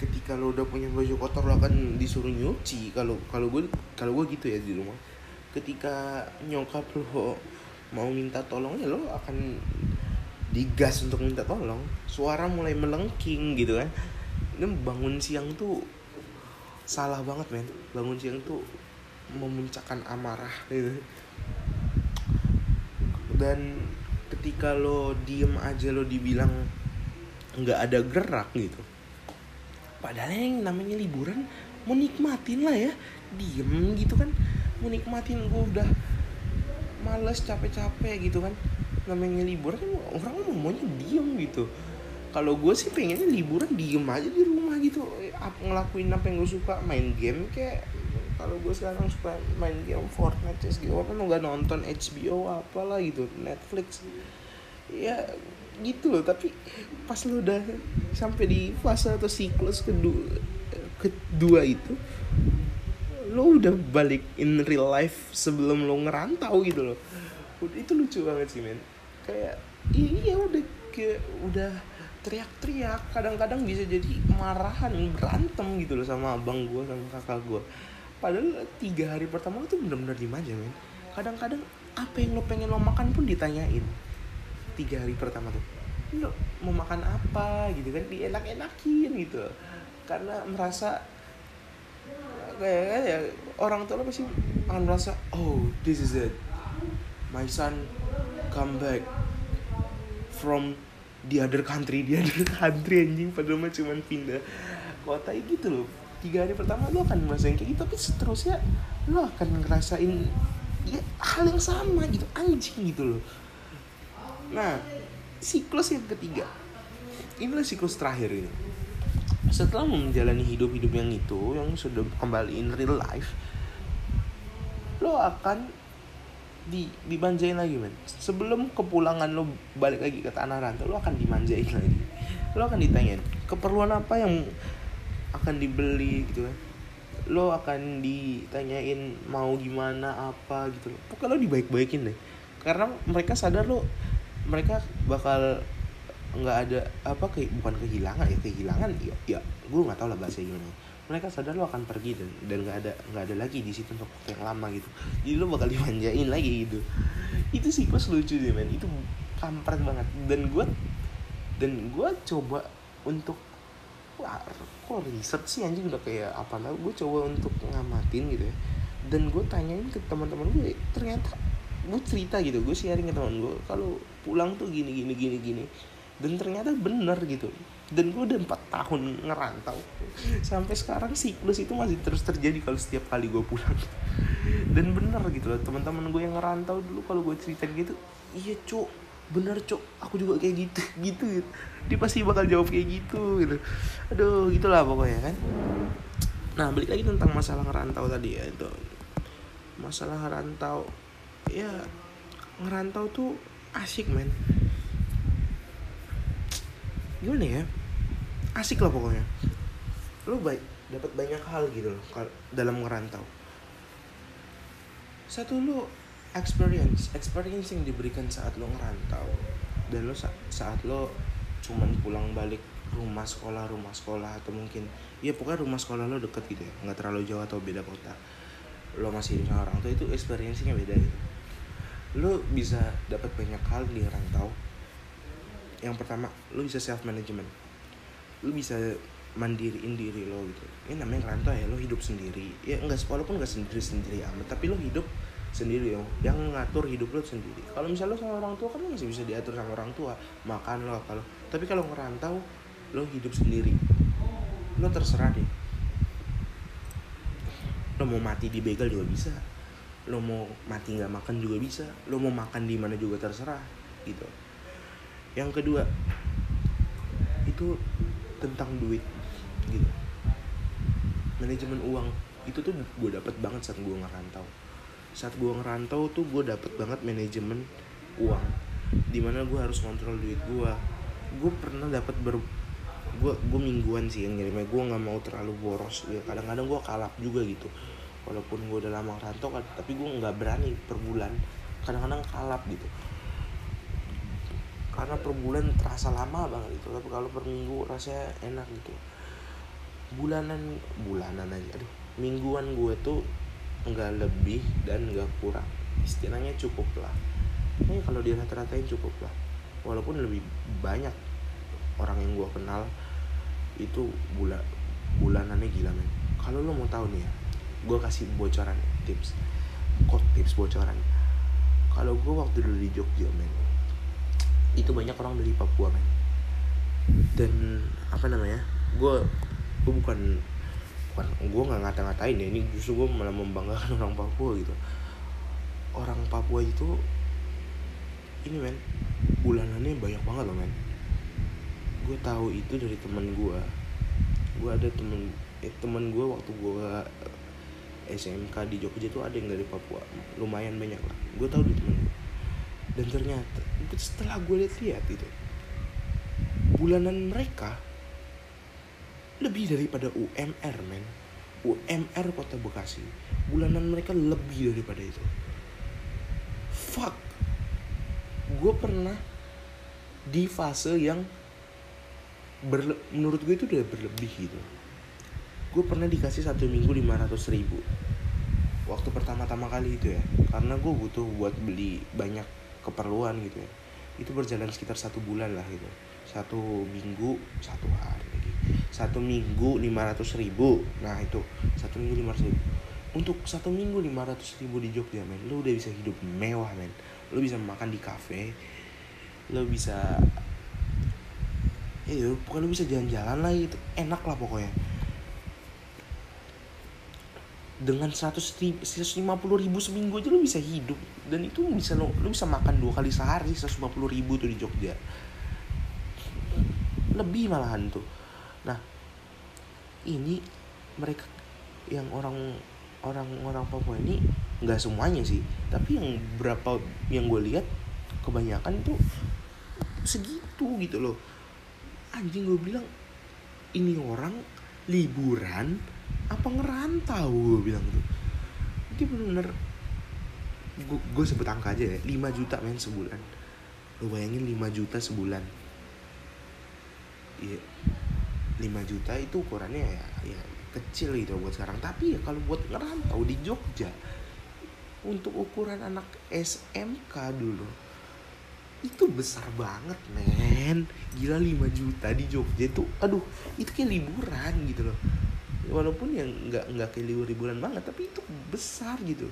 Ketika lo udah punya baju kotor lo akan disuruh nyuci. Kalau kalau gue kalau gue gitu ya di rumah. Ketika nyokap lo mau minta tolong ya lo akan digas untuk minta tolong. Suara mulai melengking gitu kan. Ini bangun siang tuh salah banget men. Bangun siang tuh memuncakkan amarah gitu. Dan ketika lo diem aja lo dibilang nggak ada gerak gitu. Padahal yang namanya liburan mau nikmatin lah ya. Diem gitu kan. Mau nikmatin gue udah males capek-capek gitu kan. Namanya liburan orang maunya diem gitu. Kalau gue sih pengennya liburan diem aja di rumah gitu. Ngelakuin apa yang gue suka main game kayak kalau gue sekarang suka main game Fortnite CSGO kan nggak nonton HBO apalah gitu Netflix. Ya gitu loh tapi pas lo udah sampai di fase atau siklus kedua kedua itu lo udah balik in real life sebelum lo ngerantau gitu loh. Itu lucu banget sih men. Kayak iya udah kayak udah teriak-teriak. Kadang-kadang bisa jadi marahan berantem gitu loh sama abang gue sama kakak gue padahal tiga hari pertama itu benar-benar dimanja men. Kadang-kadang apa yang lo pengen lo makan pun ditanyain. Tiga hari pertama tuh lo mau makan apa? Gitu kan dienak-enakin gitu. Karena merasa kayak ya orang tua lo pasti akan merasa oh this is it. My son come back from the other country the other country anjing. Padahal mah cuman pindah kota gitu loh tiga hari pertama lo akan ngerasain kayak gitu. Tapi seterusnya lo akan ngerasain ya hal yang sama gitu anjing gitu loh. Nah siklus yang ketiga. Inilah siklus terakhir ini. Setelah menjalani hidup-hidup yang itu yang sudah kembali in real life lo akan di dimanjain lagi men. Sebelum kepulangan lo balik lagi ke tanah rantau lo akan dimanjain lagi. Lo akan ditanyain keperluan apa yang akan dibeli gitu kan. Lo akan ditanyain mau gimana apa gitu loh. Pokoknya lo dibaik-baikin deh. Karena mereka sadar lo mereka bakal nggak ada apa kayak bukan kehilangan ya kehilangan ya ya gue nggak tahu lah bahasa gimana. Mereka sadar lo akan pergi dan dan nggak ada nggak ada lagi di situ untuk yang lama gitu. Jadi lo bakal dimanjain lagi gitu. Itu sih pas lucu deh men. Itu kampret banget. Dan gue dan gue coba untuk kok riset sih anjing udah kayak apa lah gue coba untuk ngamatin gitu ya. Dan gue tanyain ke teman-teman gue ternyata gue cerita gitu gue sharing ke teman gue kalau pulang tuh gini gini gini gini dan ternyata bener gitu. Dan gue udah empat tahun ngerantau. [laughs] Sampai sekarang siklus itu masih terus terjadi kalau setiap kali gue pulang. [laughs] Dan bener gitu loh teman-teman gue yang ngerantau dulu kalau gue cerita gitu iya cuk bener cuk aku juga kayak gitu [laughs] gitu gitu dia pasti bakal jawab kayak gitu gitu. Aduh gitulah pokoknya kan? Nah balik lagi tentang masalah ngerantau tadi ya itu. Masalah ngerantau ya ngerantau tuh asik men. Gimana ya? Asik lah pokoknya. Lo baik dapat banyak hal gitu loh dalam ngerantau. Satu lo experience experience yang diberikan saat lo ngerantau dan lo saat lo cuman pulang balik rumah sekolah rumah sekolah atau mungkin ya pokoknya rumah sekolah lo deket gitu ya nggak terlalu jauh atau beda kota. Lo masih di orang tua itu experience-nya beda gitu. Lo bisa dapat banyak hal di rantau. Yang pertama lo bisa self management lo bisa mandiriin diri lo gitu. Ini namanya ngerantau ya lo hidup sendiri. Ya enggak walaupun enggak sendiri sendiri amat tapi lo hidup sendiri yo yang ngatur hidup lo sendiri. Kalau misalnya lo sama orang tua kan lo masih bisa diatur sama orang tua. Makan lo kalau tapi kalau ngerantau lo hidup sendiri. Lo terserah deh. Lo mau mati di begal juga bisa. Lo mau mati nggak makan juga bisa. Lo mau makan di mana juga terserah gitu. Yang kedua itu tentang duit gitu. Manajemen uang. Itu tuh gue dapet banget saat gue ngerantau saat gue ngerantau tuh gue dapet banget manajemen uang. Di mana gue harus kontrol duit gue gue pernah dapet ber gue gue mingguan sih yang ngirimnya. Gue nggak mau terlalu boros. Ya kadang-kadang gue kalap juga gitu. Walaupun gue udah lama ngerantau tapi gue nggak berani per bulan. Kadang-kadang kalap gitu. Karena per bulan terasa lama banget itu tapi kalau per minggu rasanya enak gitu. Bulanan bulanan aja. Aduh mingguan gue tuh nggak lebih dan nggak kurang. Istilahnya cukup lah. Ini kalau dia rata-ratain cukup lah. Walaupun lebih banyak orang yang gue kenal itu bulan bulanannya gila men. Kalau lo mau tahu nih ya gue kasih bocoran tips kok tips bocoran. Kalau gue waktu dulu di Jogja men itu banyak orang dari Papua men. Dan apa namanya gue gue bukan bukan gue nggak ngata-ngatain ya ini justru gue malah membanggakan [laughs] orang Papua gitu. Orang Papua itu ini men bulanannya banyak banget loh men. Gue tahu itu dari teman gue gue ada temen eh, temen gue waktu gue SMK di Jogja tuh ada yang dari Papua. Lumayan banyak lah. Gue tahu di temen gue dan ternyata setelah gue lihat-lihat itu bulanan mereka lebih daripada UMR men. UMR kota Bekasi bulanan mereka lebih daripada itu. Fuck. Gue pernah di fase yang berle menurut gue itu udah berlebih gitu. Gue pernah dikasih satu minggu 500 ribu. Waktu pertama-tama kali itu ya karena gue butuh buat beli banyak keperluan gitu ya. Itu berjalan sekitar satu bulan lah gitu. Satu minggu satu hari lagi satu minggu lima ratus ribu. Nah itu. Satu minggu lima ratus ribu. Untuk satu minggu lima ratus ribu di Jogja men lo udah bisa hidup mewah men. Lo bisa makan di kafe. Lo bisa eh pokoknya lo bisa jalan-jalan lah itu enak lah pokoknya. Dengan 100 ribu, 150 ribu seminggu aja lo bisa hidup. Dan itu bisa lo, lo bisa makan dua kali sehari 150 ribu tuh di Jogja. Lebih malahan tuh ini mereka yang orang orang orang Papua ini nggak semuanya sih. Tapi yang berapa yang gue lihat kebanyakan tuh segitu gitu loh. Anjing gue bilang ini orang liburan apa ngerantau? Gue bilang tuh dia bener-bener gue sebut angka aja ya 5 juta men sebulan. Lo bayangin 5 juta sebulan. Iya 5 juta itu ukurannya ya, ya kecil gitu buat sekarang. Tapi ya kalau buat ngerantau di Jogja untuk ukuran anak SMK dulu itu besar banget men. Gila 5 juta di Jogja itu aduh itu kayak liburan gitu loh. Walaupun yang nggak nggak kayak libur liburan banget tapi itu besar gitu.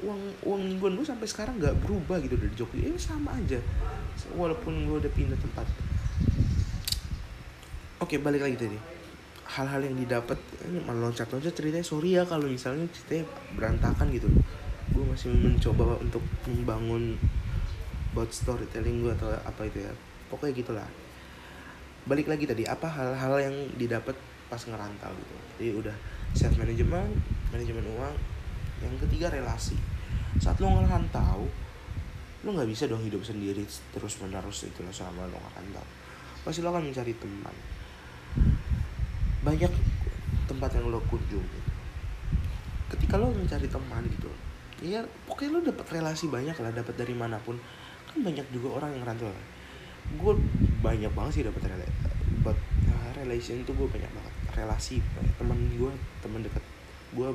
Uang uang mingguan gue sampai sekarang nggak berubah gitu dari Jogja. Ini sama aja. Walaupun gue udah pindah tempat oke balik lagi tadi. Hal-hal yang didapat malah loncat-loncat ceritanya. Sorry ya kalau misalnya ceritanya berantakan gitu. Gue masih mencoba untuk membangun buat storytelling gue atau apa itu ya. Pokoknya gitulah. Balik lagi tadi apa hal-hal yang didapat pas ngerantau gitu. Jadi udah self management manajemen uang. Yang ketiga relasi. Saat lo ngerantau lo nggak bisa dong hidup sendiri terus menerus itu selama lo ngerantau. Pasti lo akan mencari teman banyak tempat yang lo kunjungi. Ketika lo mencari teman gitu ya pokoknya lo dapet relasi banyak lah dapat dari mana pun. Kan banyak juga orang yang ngerantau. Gue banyak banget sih dapat relasi buat uh, relation tuh gue banyak banget. Relasi teman gue teman dekat gue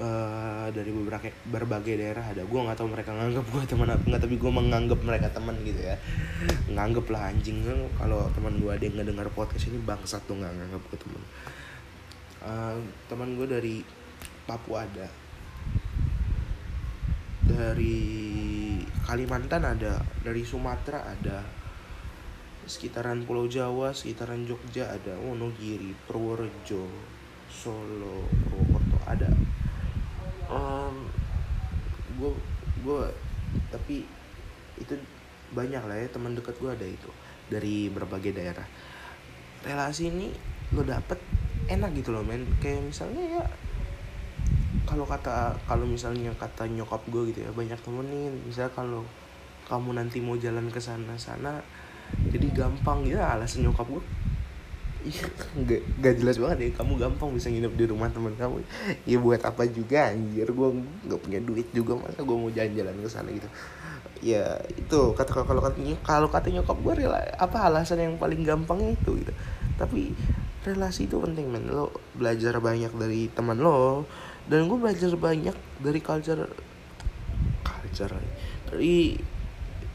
uh, dari beberapa berbagai daerah ada. Gue nggak tahu mereka nganggap gue teman apa nggak tapi gue menganggap mereka teman gitu ya. Nganggap lah anjing. Kalau teman gue ada yang nggak dengar podcast ini bangsat tuh nggak nganggap gue teman. Uh, teman gue dari Papua ada. Dari Kalimantan ada. Dari Sumatera ada. Sekitaran Pulau Jawa, sekitaran Jogja ada. Wonogiri, Purworejo, Solo, Purwokerto ada. Um, gue gue tapi itu banyak lah ya teman dekat gue ada itu dari berbagai daerah. Relasi ini lo dapet enak gitu loh men kayak misalnya ya kalau kata kalau misalnya kata nyokap gue gitu ya banyak temenin misalnya kalau kamu nanti mau jalan ke sana sana jadi gampang ya alasan nyokap gue Iya, gak, gak jelas banget ya. Kamu gampang bisa nginep di rumah teman kamu. Ya buat apa juga anjir. Gue nggak punya duit juga masa gue mau jalan-jalan ke sana gitu. Ya itu kata kalau katanya kalau kata nyokap gue rela apa alasan yang paling gampang itu gitu. Tapi relasi itu penting men. Lo belajar banyak dari teman lo dan gue belajar banyak dari culture culture dari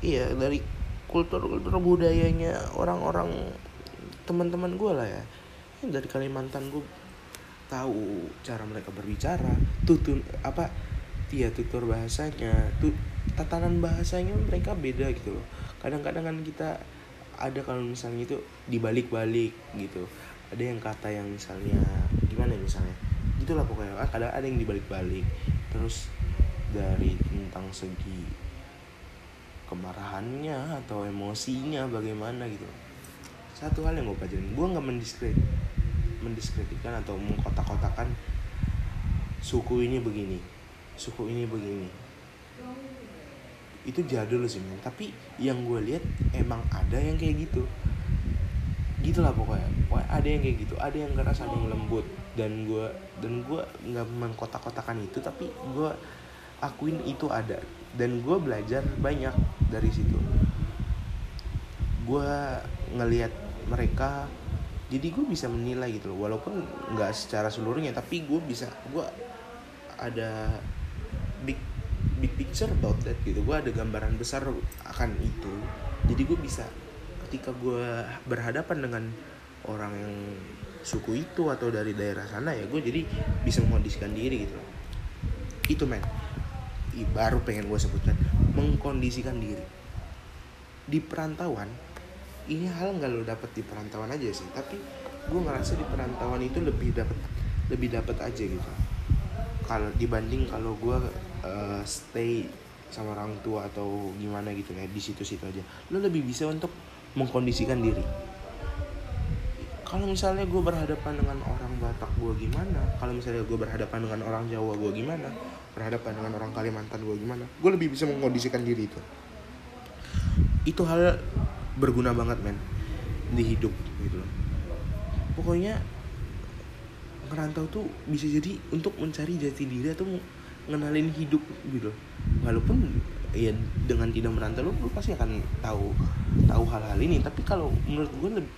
iya dari kultur kultur budayanya orang-orang teman-teman gue lah ya. Dari Kalimantan gue tahu cara mereka berbicara tutun apa dia tutur bahasanya tut, tatanan bahasanya mereka beda gitu loh. Kadang-kadang kan kita ada kalau misalnya itu dibalik-balik gitu. Ada yang kata yang misalnya gimana ya misalnya? Gitulah pokoknya. Kadang ada yang dibalik-balik. Terus dari tentang segi kemarahannya atau emosinya bagaimana gitu satu hal yang gue pelajarin gue nggak mendiskredit mendiskreditkan atau mengkotak-kotakan suku ini begini suku ini begini. Itu jadul sih men. Tapi yang gue lihat emang ada yang kayak gitu. Gitulah pokoknya. Pokoknya ada yang kayak gitu ada yang keras ada yang lembut. Dan gue dan gue nggak mengkotak-kotakan itu tapi gue akuin itu ada. Dan gue belajar banyak dari situ. Gue ngelihat mereka jadi gue bisa menilai gitu loh. Walaupun nggak secara seluruhnya tapi gue bisa gue ada big big picture about that gitu. Gue ada gambaran besar akan itu. Jadi gue bisa ketika gue berhadapan dengan orang yang suku itu atau dari daerah sana ya gue jadi bisa mengkondisikan diri gitu itu men. Baru pengen gue sebutkan. Mengkondisikan diri. Di perantauan ini hal nggak lo dapet di perantauan aja sih. Tapi gue ngerasa di perantauan itu lebih dapat lebih dapat aja gitu. Kalau dibanding kalau gue uh, stay sama orang tua atau gimana gitu ya di situ-situ aja. Lo lebih bisa untuk mengkondisikan diri. Kalau misalnya gue berhadapan dengan orang Batak gue gimana kalau misalnya gue berhadapan dengan orang Jawa gue gimana berhadapan dengan orang Kalimantan gue gimana gue lebih bisa mengkondisikan diri itu. Itu hal berguna banget men di hidup gitu loh. Pokoknya ngerantau tuh bisa jadi untuk mencari jati diri atau ngenalin hidup gitu walaupun ya dengan tidak merantau lo, lo pasti akan tahu tahu hal-hal ini. Tapi kalau menurut gue lebih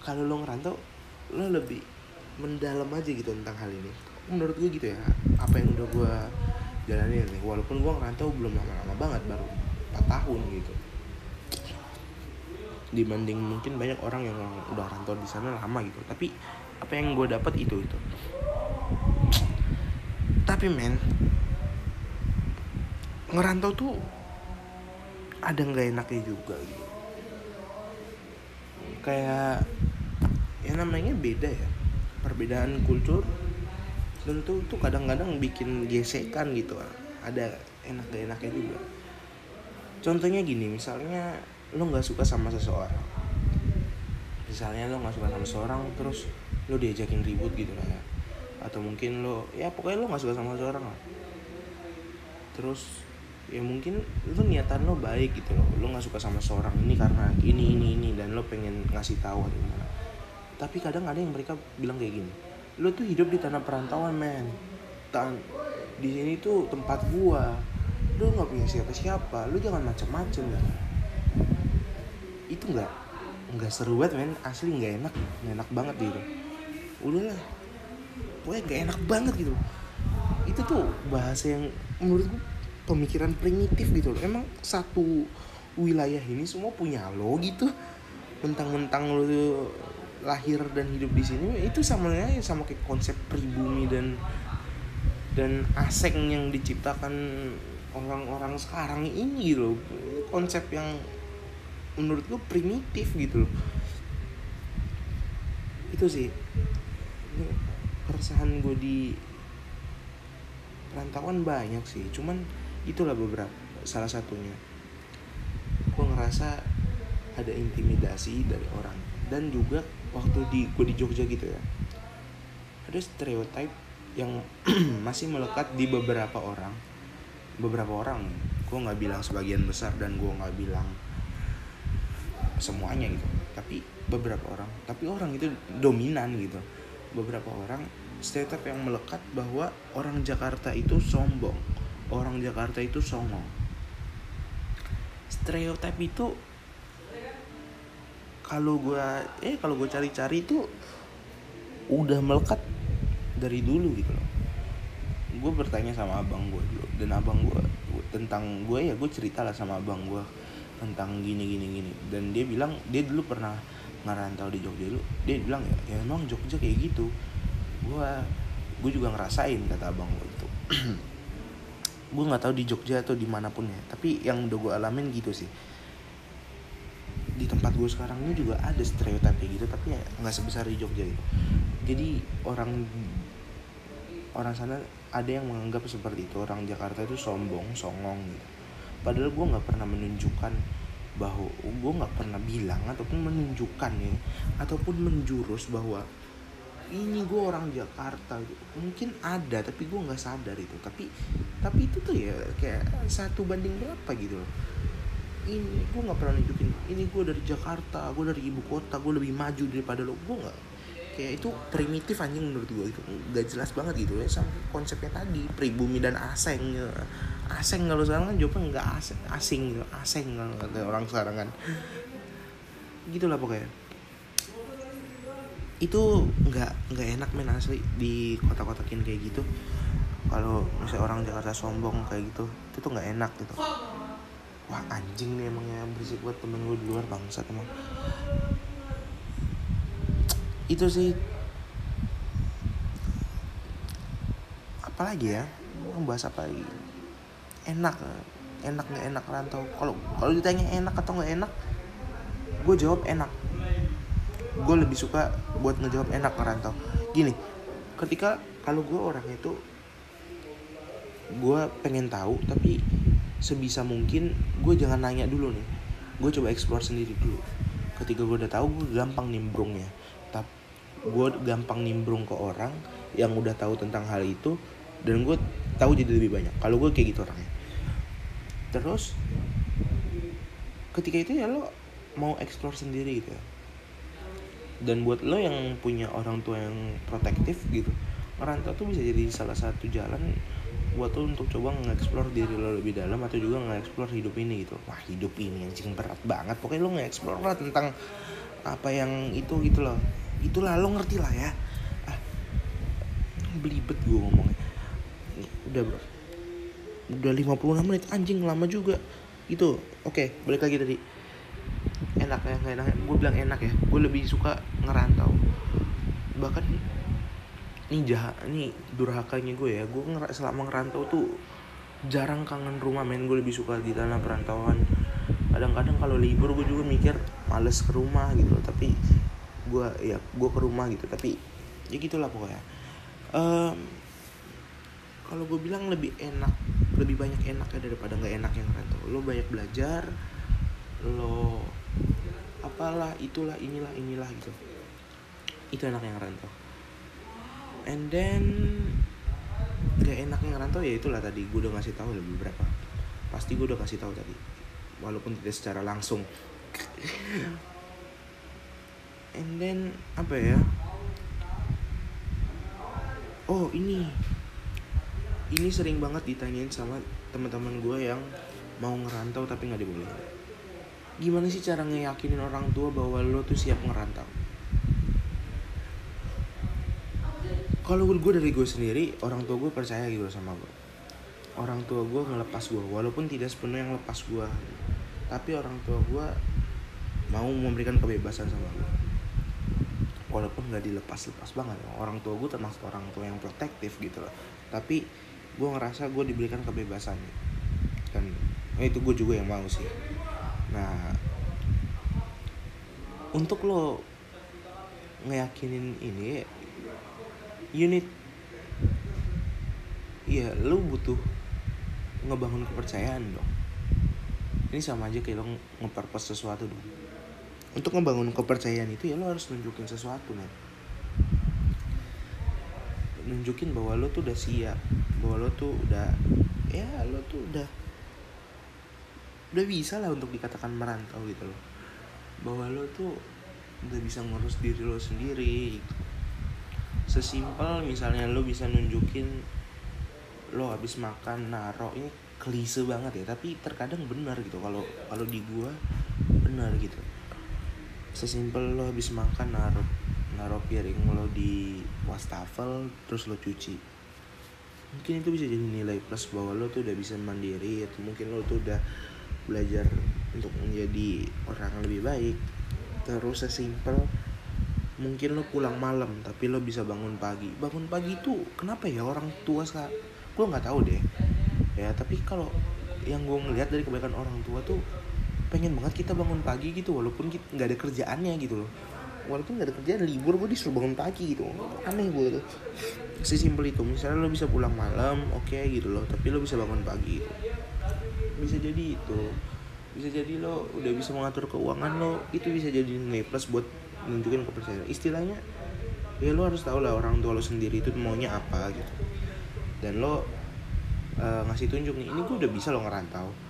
kalau lo ngerantau lo lebih mendalam aja gitu tentang hal ini. Menurut gue gitu ya apa yang udah gue jalani nih. Walaupun gue ngerantau belum lama-lama banget baru 4 tahun gitu dibanding mungkin banyak orang yang udah rantau di sana lama gitu. Tapi apa yang gue dapat itu itu. Tapi men ngerantau tuh ada nggak enaknya juga gitu. Kayak ya namanya beda ya. Perbedaan kultur tentu tuh kadang-kadang bikin gesekan gitu. Ada enak gak enaknya juga. Contohnya gini misalnya lo nggak suka sama seseorang. Misalnya lo nggak suka sama seseorang terus lo diajakin ribut gitu lah ya. Atau mungkin lo ya pokoknya lo nggak suka sama seseorang lah. Terus ya mungkin lo niatan lo baik gitu lo lo nggak suka sama seseorang ini karena ini ini ini dan lo pengen ngasih tahu atau gimana. Tapi kadang ada yang mereka bilang kayak gini lo tuh hidup di tanah perantauan men. Tan di sini tuh tempat gua. Lo nggak punya siapa-siapa. Lo jangan macem-macem. ya itu nggak nggak seru banget men. Asli nggak enak nggak enak banget gitu. Udahlah pokoknya nggak enak banget gitu. Itu tuh bahasa yang menurut gue pemikiran primitif gitu loh. Emang satu wilayah ini semua punya lo gitu. Mentang-mentang lo lahir dan hidup di sini itu sama sama kayak konsep pribumi dan dan asing yang diciptakan orang-orang sekarang ini loh. Konsep yang menurut gue primitif gitu loh. Itu sih. Keresahan gue di perantauan banyak sih. Cuman itulah beberapa salah satunya. Gue ngerasa ada intimidasi dari orang. Dan juga waktu di gue di Jogja gitu ya. Ada stereotip yang [clears throat] masih melekat di beberapa orang. Beberapa orang. Gue nggak bilang sebagian besar dan gue nggak bilang semuanya gitu. Tapi beberapa orang tapi orang itu dominan gitu. Beberapa orang stereotip yang melekat bahwa orang Jakarta itu sombong orang Jakarta itu songong. Stereotip itu kalau gue eh kalau gue cari-cari itu udah melekat dari dulu gitu loh. Gue bertanya sama abang gue dulu dan abang gue tentang gue ya gue cerita lah sama abang gue tentang gini gini gini. Dan dia bilang dia dulu pernah ngerantau di Jogja dulu. Dia bilang ya, ya emang Jogja kayak gitu. Gue gue juga ngerasain kata abang gue itu. [clears throat] Gue nggak tahu di Jogja atau di mana pun ya. Tapi yang udah gue alamin gitu sih. Di tempat gue sekarang ini juga ada stereotip gitu tapi ya nggak sebesar di Jogja gitu. Jadi orang orang sana ada yang menganggap seperti itu. Orang Jakarta itu sombong songong gitu padahal gue nggak pernah menunjukkan bahwa gue nggak pernah bilang ataupun menunjukkan ya ataupun menjurus bahwa ini gue orang Jakarta gitu. mungkin ada tapi gue nggak sadar itu. Tapi tapi itu tuh ya kayak satu banding berapa gitu loh. Ini gue nggak pernah nunjukin ini gue dari Jakarta gue dari ibu kota gue lebih maju daripada lo. Gue nggak kayak itu primitif anjing menurut gue itu nggak jelas banget gitu ya sama konsepnya tadi pribumi dan asing asing kalau sekarang kan jawabnya nggak asing asing asing kalau kata orang sekarang kan. Gitulah pokoknya. Itu nggak nggak enak men asli di kota-kotakin kayak gitu. Kalau misalnya orang Jakarta sombong kayak gitu itu tuh nggak enak gitu. Wah anjing nih emangnya berisik buat temen gue di luar bangsat emang itu sih. Apalagi ya? Mau bahas apa lagi? Enak. Enak nggak enak rantau. Kalau kalau ditanya enak atau nggak enak gue jawab enak. Gue lebih suka buat ngejawab enak ngerantau gini ketika kalau gue orang itu gue pengen tahu tapi sebisa mungkin gue jangan nanya dulu nih. Gue coba explore sendiri dulu. Ketika gue udah tahu gue gampang nimbrungnya gue gampang nimbrung ke orang yang udah tahu tentang hal itu dan gue tahu jadi lebih banyak. Kalau gue kayak gitu orangnya. Terus ketika itu ya lo mau explore sendiri gitu ya. Dan buat lo yang punya orang tua yang protektif gitu ngerantau tuh bisa jadi salah satu jalan buat lo untuk coba nge-explore diri lo lebih dalam atau juga nge-explore hidup ini gitu. Wah hidup ini anjing berat banget. Pokoknya lo nge-explore lah tentang apa yang itu gitu loh itulah lo ngerti lah ya. Ah belibet gue ngomongnya. Udah bro. Udah 56 menit. Anjing lama juga. Gitu. Oke balik lagi tadi. Enak ya nggak enak. Gue bilang enak ya. Gue lebih suka ngerantau. Bahkan ini jahat ini durhakanya gue ya. Gue nger selama ngerantau tuh jarang kangen rumah men. Gue lebih suka di tanah perantauan. Kadang-kadang kalau libur gue juga mikir males ke rumah gitu tapi gue ya gue ke rumah gitu tapi ya gitulah pokoknya. Um, kalau gue bilang lebih enak lebih banyak enaknya daripada nggak enak yang ngerantau lo banyak belajar lo apalah itulah inilah inilah gitu. Itu enak yang ngerantau and then gak enaknya ngerantau ya itulah tadi gue udah ngasih tahu lebih berapa. Pasti gue udah kasih tahu tadi walaupun tidak secara langsung [laughs] and then apa ya? Oh ini. Ini sering banget ditanyain sama teman-teman gue yang mau ngerantau tapi nggak dibolehin. Gimana sih cara ngeyakinin orang tua bahwa lo tuh siap ngerantau? Kalau gue dari gue sendiri orang tua gue percaya gitu sama gue orang tua gue ngelepas gue walaupun tidak sepenuhnya yang lepas gue tapi orang tua gue mau memberikan kebebasan sama gue walaupun nggak dilepas-lepas banget. Orang tua gue termasuk orang tua yang protektif gitu loh. Tapi gue ngerasa gue diberikan kebebasan. Dan oh itu gue juga yang mau sih. Nah untuk lo ngeyakinin ini unit iya lo butuh ngebangun kepercayaan dong. Ini sama aja kayak lo ngeperpes sesuatu dong untuk ngebangun kepercayaan itu ya lo harus nunjukin sesuatu nih nunjukin bahwa lo tuh udah siap bahwa lo tuh udah ya lo tuh udah udah bisa lah untuk dikatakan merantau gitu loh. Bahwa lo tuh udah bisa ngurus diri lo sendiri gitu. sesimpel misalnya lo bisa nunjukin lo habis makan naro ini klise banget ya tapi terkadang benar gitu. Kalau kalau di gua benar gitu sesimpel lo habis makan naro naro piring lo di wastafel terus lo cuci. Mungkin itu bisa jadi nilai plus bahwa lo tuh udah bisa mandiri atau mungkin lo tuh udah belajar untuk menjadi orang yang lebih baik. Terus sesimpel mungkin lo pulang malam tapi lo bisa bangun pagi. Bangun pagi itu kenapa ya orang tua sekarang gue nggak tahu deh. Ya tapi kalau yang gue ngeliat dari kebaikan orang tua tuh pengen banget kita bangun pagi gitu walaupun nggak ada kerjaannya gitu loh. Walaupun nggak ada kerjaan libur gue disuruh bangun pagi gitu. Aneh gue tuh. Sesimpel itu misalnya lo bisa pulang malam oke okay, gitu loh tapi lo bisa bangun pagi gitu. Bisa jadi itu. Bisa jadi lo udah bisa mengatur keuangan lo itu bisa jadi nilai plus buat nunjukin kepercayaan. Istilahnya ya lo harus tahu lah orang tua lo sendiri itu maunya apa gitu. Dan lo uh, ngasih tunjuk nih ini gue udah bisa lo ngerantau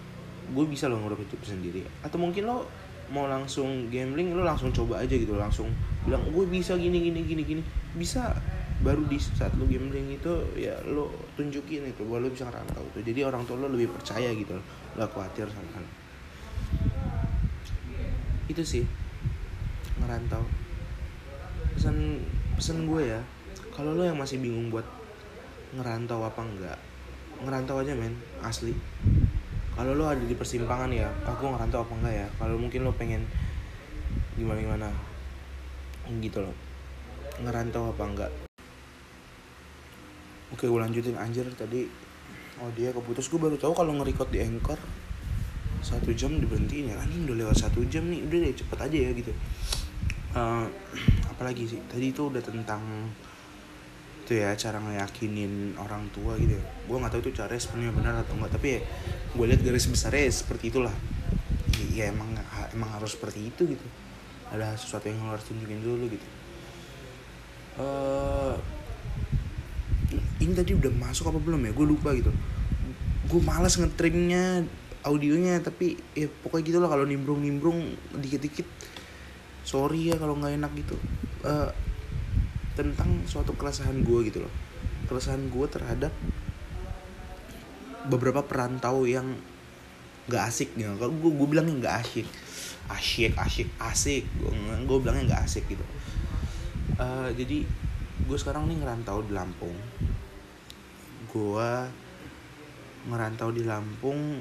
gue bisa lo ngurus hidup sendiri. Atau mungkin lo mau langsung gambling lo langsung coba aja gitu langsung bilang gue bisa gini gini gini gini. Bisa baru di saat lo gambling itu ya lo tunjukin itu bahwa lo bisa ngerantau tuh jadi orang tua lo lebih percaya gitu lo gak khawatir sama hal. Itu sih ngerantau. Pesan pesan gue ya kalau lo yang masih bingung buat ngerantau apa enggak ngerantau aja men asli kalau lo ada di persimpangan ya aku ngerantau apa enggak ya? Kalau mungkin lo pengen gimana gimana gitu loh. Ngerantau apa enggak? Oke gue lanjutin. Anjir tadi oh dia keputus. Gue baru tahu kalau nge-record di anchor satu jam diberhentiin ya. Anjing udah lewat satu jam nih. Udah deh cepet aja ya gitu. Uh, [clears throat] apalagi sih? Tadi itu udah tentang itu ya cara ngeyakinin orang tua gitu ya. Gue nggak tahu itu cara sebenarnya benar atau enggak tapi ya gue lihat garis besarnya ya seperti itulah. Ya, ya emang emang harus seperti itu gitu. Ada sesuatu yang harus tunjukin dulu gitu. Uh, ini tadi udah masuk apa belum ya? Gue lupa gitu. Gue malas ngetrimnya audionya tapi ya pokoknya gitu lah kalau nimbrung nimbrung dikit dikit sorry ya kalau nggak enak gitu. Uh, tentang suatu keresahan gue gitu loh. Keresahan gue terhadap beberapa perantau yang nggak asik gitu. Kalau gue gue bilangnya nggak asik. Asyik asyik asik. Gue gue bilangnya nggak asik gitu. Uh, jadi gue sekarang nih ngerantau di Lampung. Gue ngerantau di Lampung.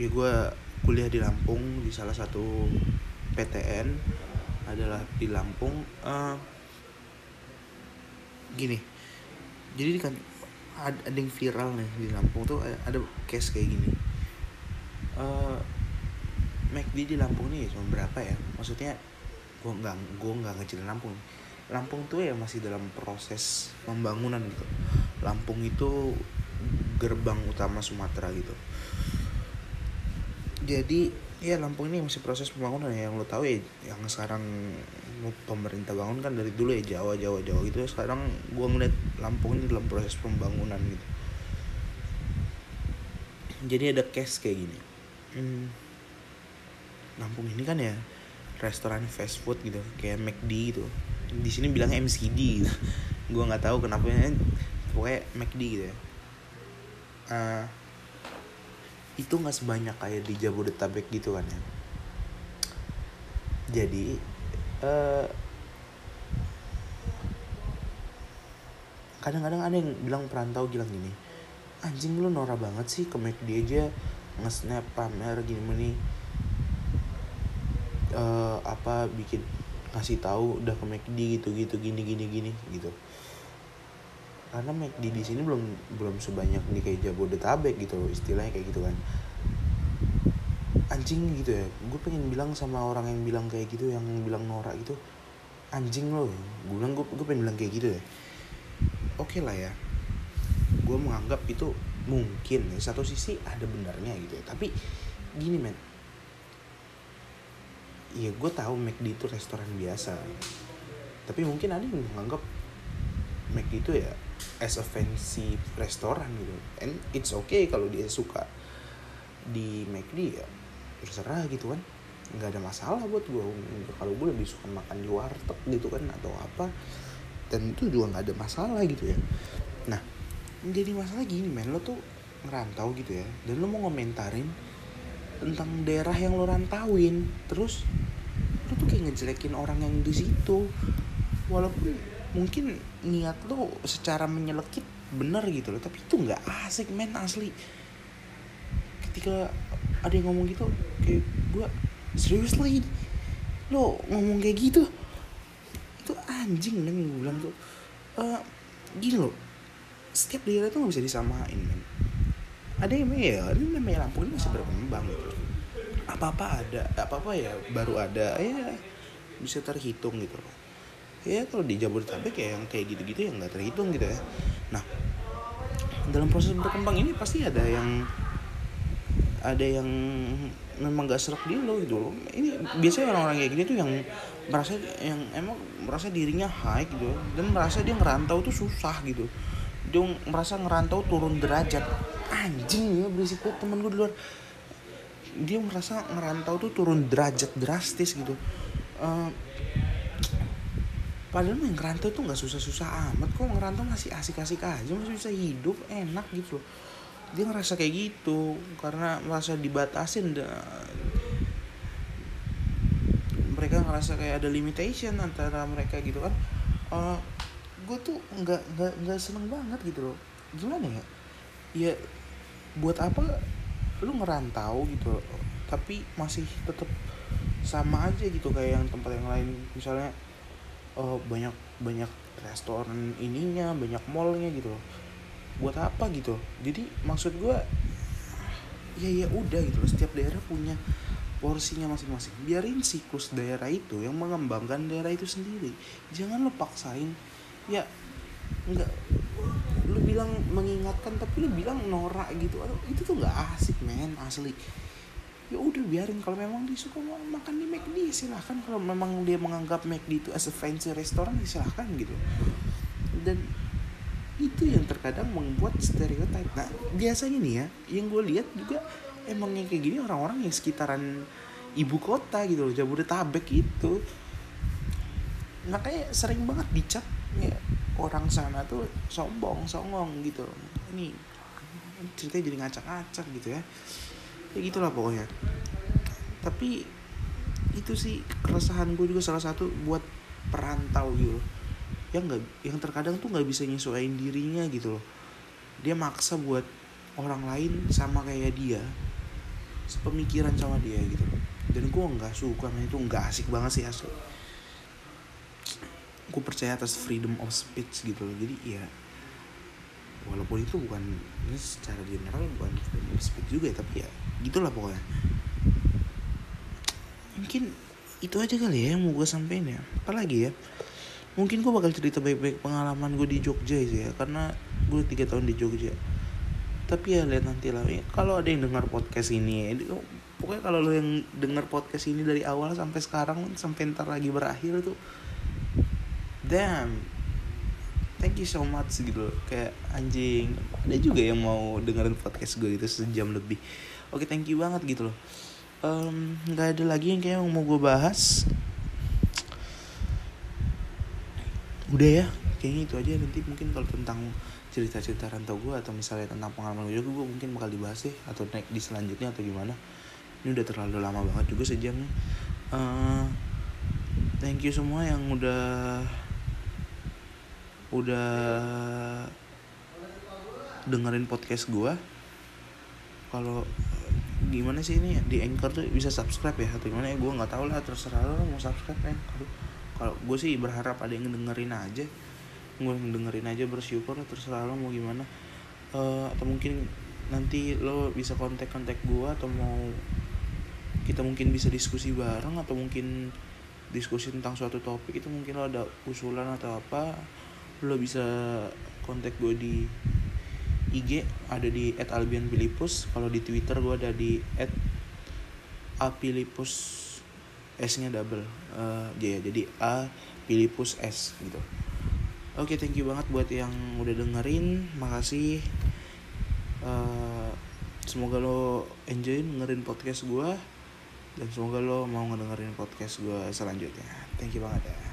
Ya gue kuliah di Lampung di salah satu PTN adalah di Lampung. Uh, gini. Jadi kan ada, ada yang viral nih di Lampung tuh ada case kayak gini. Uh, McD di Lampung nih cuma berapa ya? Maksudnya gue nggak gue nggak ngecilin Lampung. Lampung tuh ya masih dalam proses pembangunan gitu. Lampung itu gerbang utama Sumatera gitu. Jadi ya Lampung ini masih proses pembangunan ya yang lo tahu ya yang sekarang pemerintah bangun kan dari dulu ya Jawa Jawa Jawa gitu. Sekarang gue ngeliat Lampung ini dalam proses pembangunan gitu. Jadi ada case kayak gini. Hmm, Lampung ini kan ya restoran fast food gitu kayak McD gitu. Di sini bilang MCD gitu. gue nggak tahu kenapa ya pokoknya McD gitu ya. Uh, itu nggak sebanyak kayak di Jabodetabek gitu kan ya. Jadi uh, kadang-kadang ada yang bilang perantau bilang gini anjing lu norak banget sih ke McD aja nge-snap pamer gini nih. Uh, apa bikin kasih tahu udah ke McD gitu gitu gini gini gini gitu. Karena McD di sini belum belum sebanyak nih kayak Jabodetabek gitu loh istilahnya kayak gitu kan anjing gitu ya. Gue pengen bilang sama orang yang bilang kayak gitu yang bilang norak gitu anjing loh gue bilang gue pengen bilang kayak gitu ya. Oke okay lah ya. Gue menganggap itu mungkin ya. Satu sisi ada benarnya gitu ya. Tapi gini men. Iya gue tahu McD itu restoran biasa. Tapi mungkin ada yang menganggap McD itu ya as a fancy restoran gitu. And it's okay kalau dia suka di McD ya terserah gitu kan. Nggak ada masalah buat gue kalau gue lebih suka makan di warteg gitu kan atau apa dan itu juga nggak ada masalah gitu ya. Nah jadi masalah gini men lo tuh ngerantau gitu ya dan lo mau ngomentarin tentang daerah yang lo rantauin terus lo tuh kayak ngejelekin orang yang di situ. Walaupun mungkin niat lo secara menyelekit bener gitu loh tapi itu nggak asik men asli. Ketika ada yang ngomong gitu kayak gue seriously lo ngomong kayak gitu? Itu anjing men gue bilang tuh. Uh, gini loh setiap daerah tuh nggak bisa disamain men. Ada yang ya ini namanya Lampung ini masih berkembang. Gitu apa apa ada apa apa ya baru ada ya bisa terhitung gitu ya kalau di Jabodetabek ya yang kayak gitu-gitu yang nggak terhitung gitu ya. Nah dalam proses berkembang ini pasti ada yang ada yang memang gak serak dia loh gitu loh. Ini biasanya orang-orang kayak gini tuh yang merasa yang emang merasa dirinya high gitu dan merasa dia ngerantau tuh susah gitu. Dia merasa ngerantau turun derajat. Anjing ya berisik banget temen gue di luar. Dia merasa ngerantau tuh turun derajat drastis gitu. Uh, padahal yang ngerantau tuh nggak susah-susah amat. Kok ngerantau masih asik-asik aja masih bisa hidup enak gitu loh dia ngerasa kayak gitu karena merasa dibatasin dan mereka ngerasa kayak ada limitation antara mereka gitu kan. Uh, gue tuh nggak nggak nggak seneng banget gitu loh. Gimana ya? Ya buat apa lu ngerantau gitu tapi masih tetap sama aja gitu kayak yang tempat yang lain. Misalnya uh, banyak banyak restoran ininya banyak mallnya gitu buat apa gitu. Jadi maksud gue ya ya udah gitu loh. Setiap daerah punya porsinya masing-masing. Biarin siklus daerah itu yang mengembangkan daerah itu sendiri. Jangan lo paksain ya nggak lu bilang mengingatkan tapi lu bilang norak gitu. Aduh, itu tuh nggak asik men asli. Ya udah biarin. Kalau memang dia suka makan di McD silahkan. Kalau memang dia menganggap McD itu as a fancy restoran ya silahkan gitu. Dan itu yang terkadang membuat stereotip nah biasanya nih ya yang gue lihat juga emang kayak gini orang-orang yang sekitaran ibu kota gitu loh Jabodetabek itu. Makanya sering banget dicap ya orang sana tuh sombong songong gitu ini ceritanya jadi ngacak-ngacak gitu ya. Ya gitulah pokoknya. Tapi itu sih keresahan gue juga salah satu buat perantau gitu yang nggak yang terkadang tuh nggak bisa nyesuaiin dirinya gitu loh. Dia maksa buat orang lain sama kayak dia sepemikiran sama dia gitu. Dan gue nggak suka man itu nggak asik banget sih asli. Gue percaya atas freedom of speech gitu loh. Jadi ya walaupun itu bukan ini secara general bukan freedom of speech juga ya tapi ya gitulah pokoknya. Mungkin itu aja kali ya yang mau gue sampein ya. Apalagi ya mungkin gue bakal cerita baik-baik pengalaman gue di Jogja sih ya karena gue tiga tahun di Jogja. Tapi ya lihat nanti lah. Ya, kalau ada yang dengar podcast ini ya, pokoknya kalau lo yang dengar podcast ini dari awal sampai sekarang sampai ntar lagi berakhir tuh damn thank you so much gitu. Kayak anjing ada juga yang mau dengerin podcast gue gitu sejam lebih. Oke thank you banget gitu loh. Nggak um, ada lagi yang kayak mau gue bahas udah ya kayaknya itu aja. Nanti mungkin kalau tentang cerita-cerita rantau gue atau misalnya tentang pengalaman gue gue mungkin bakal dibahas deh atau naik di selanjutnya atau gimana. Ini udah terlalu lama banget juga sejam uh, thank you semua yang udah udah dengerin podcast gue kalau gimana sih ini di anchor tuh bisa subscribe ya atau gimana ya gue nggak tahu lah terserah lo mau subscribe kan kalau kalau gue sih berharap ada yang dengerin aja. Gue dengerin aja bersyukur terserah lo mau gimana. Uh, atau mungkin nanti lo bisa kontak kontak gue atau mau kita mungkin bisa diskusi bareng atau mungkin diskusi tentang suatu topik itu mungkin lo ada usulan atau apa lo bisa kontak gue di IG ada di @albianfilipus kalau di Twitter gue ada di @apilipus S-nya double uh, jadi A Filipus S gitu. Oke okay, thank you banget buat yang udah dengerin. Makasih. Uh, semoga lo enjoy dengerin podcast gue dan semoga lo mau ngedengerin podcast gue selanjutnya. Thank you banget ya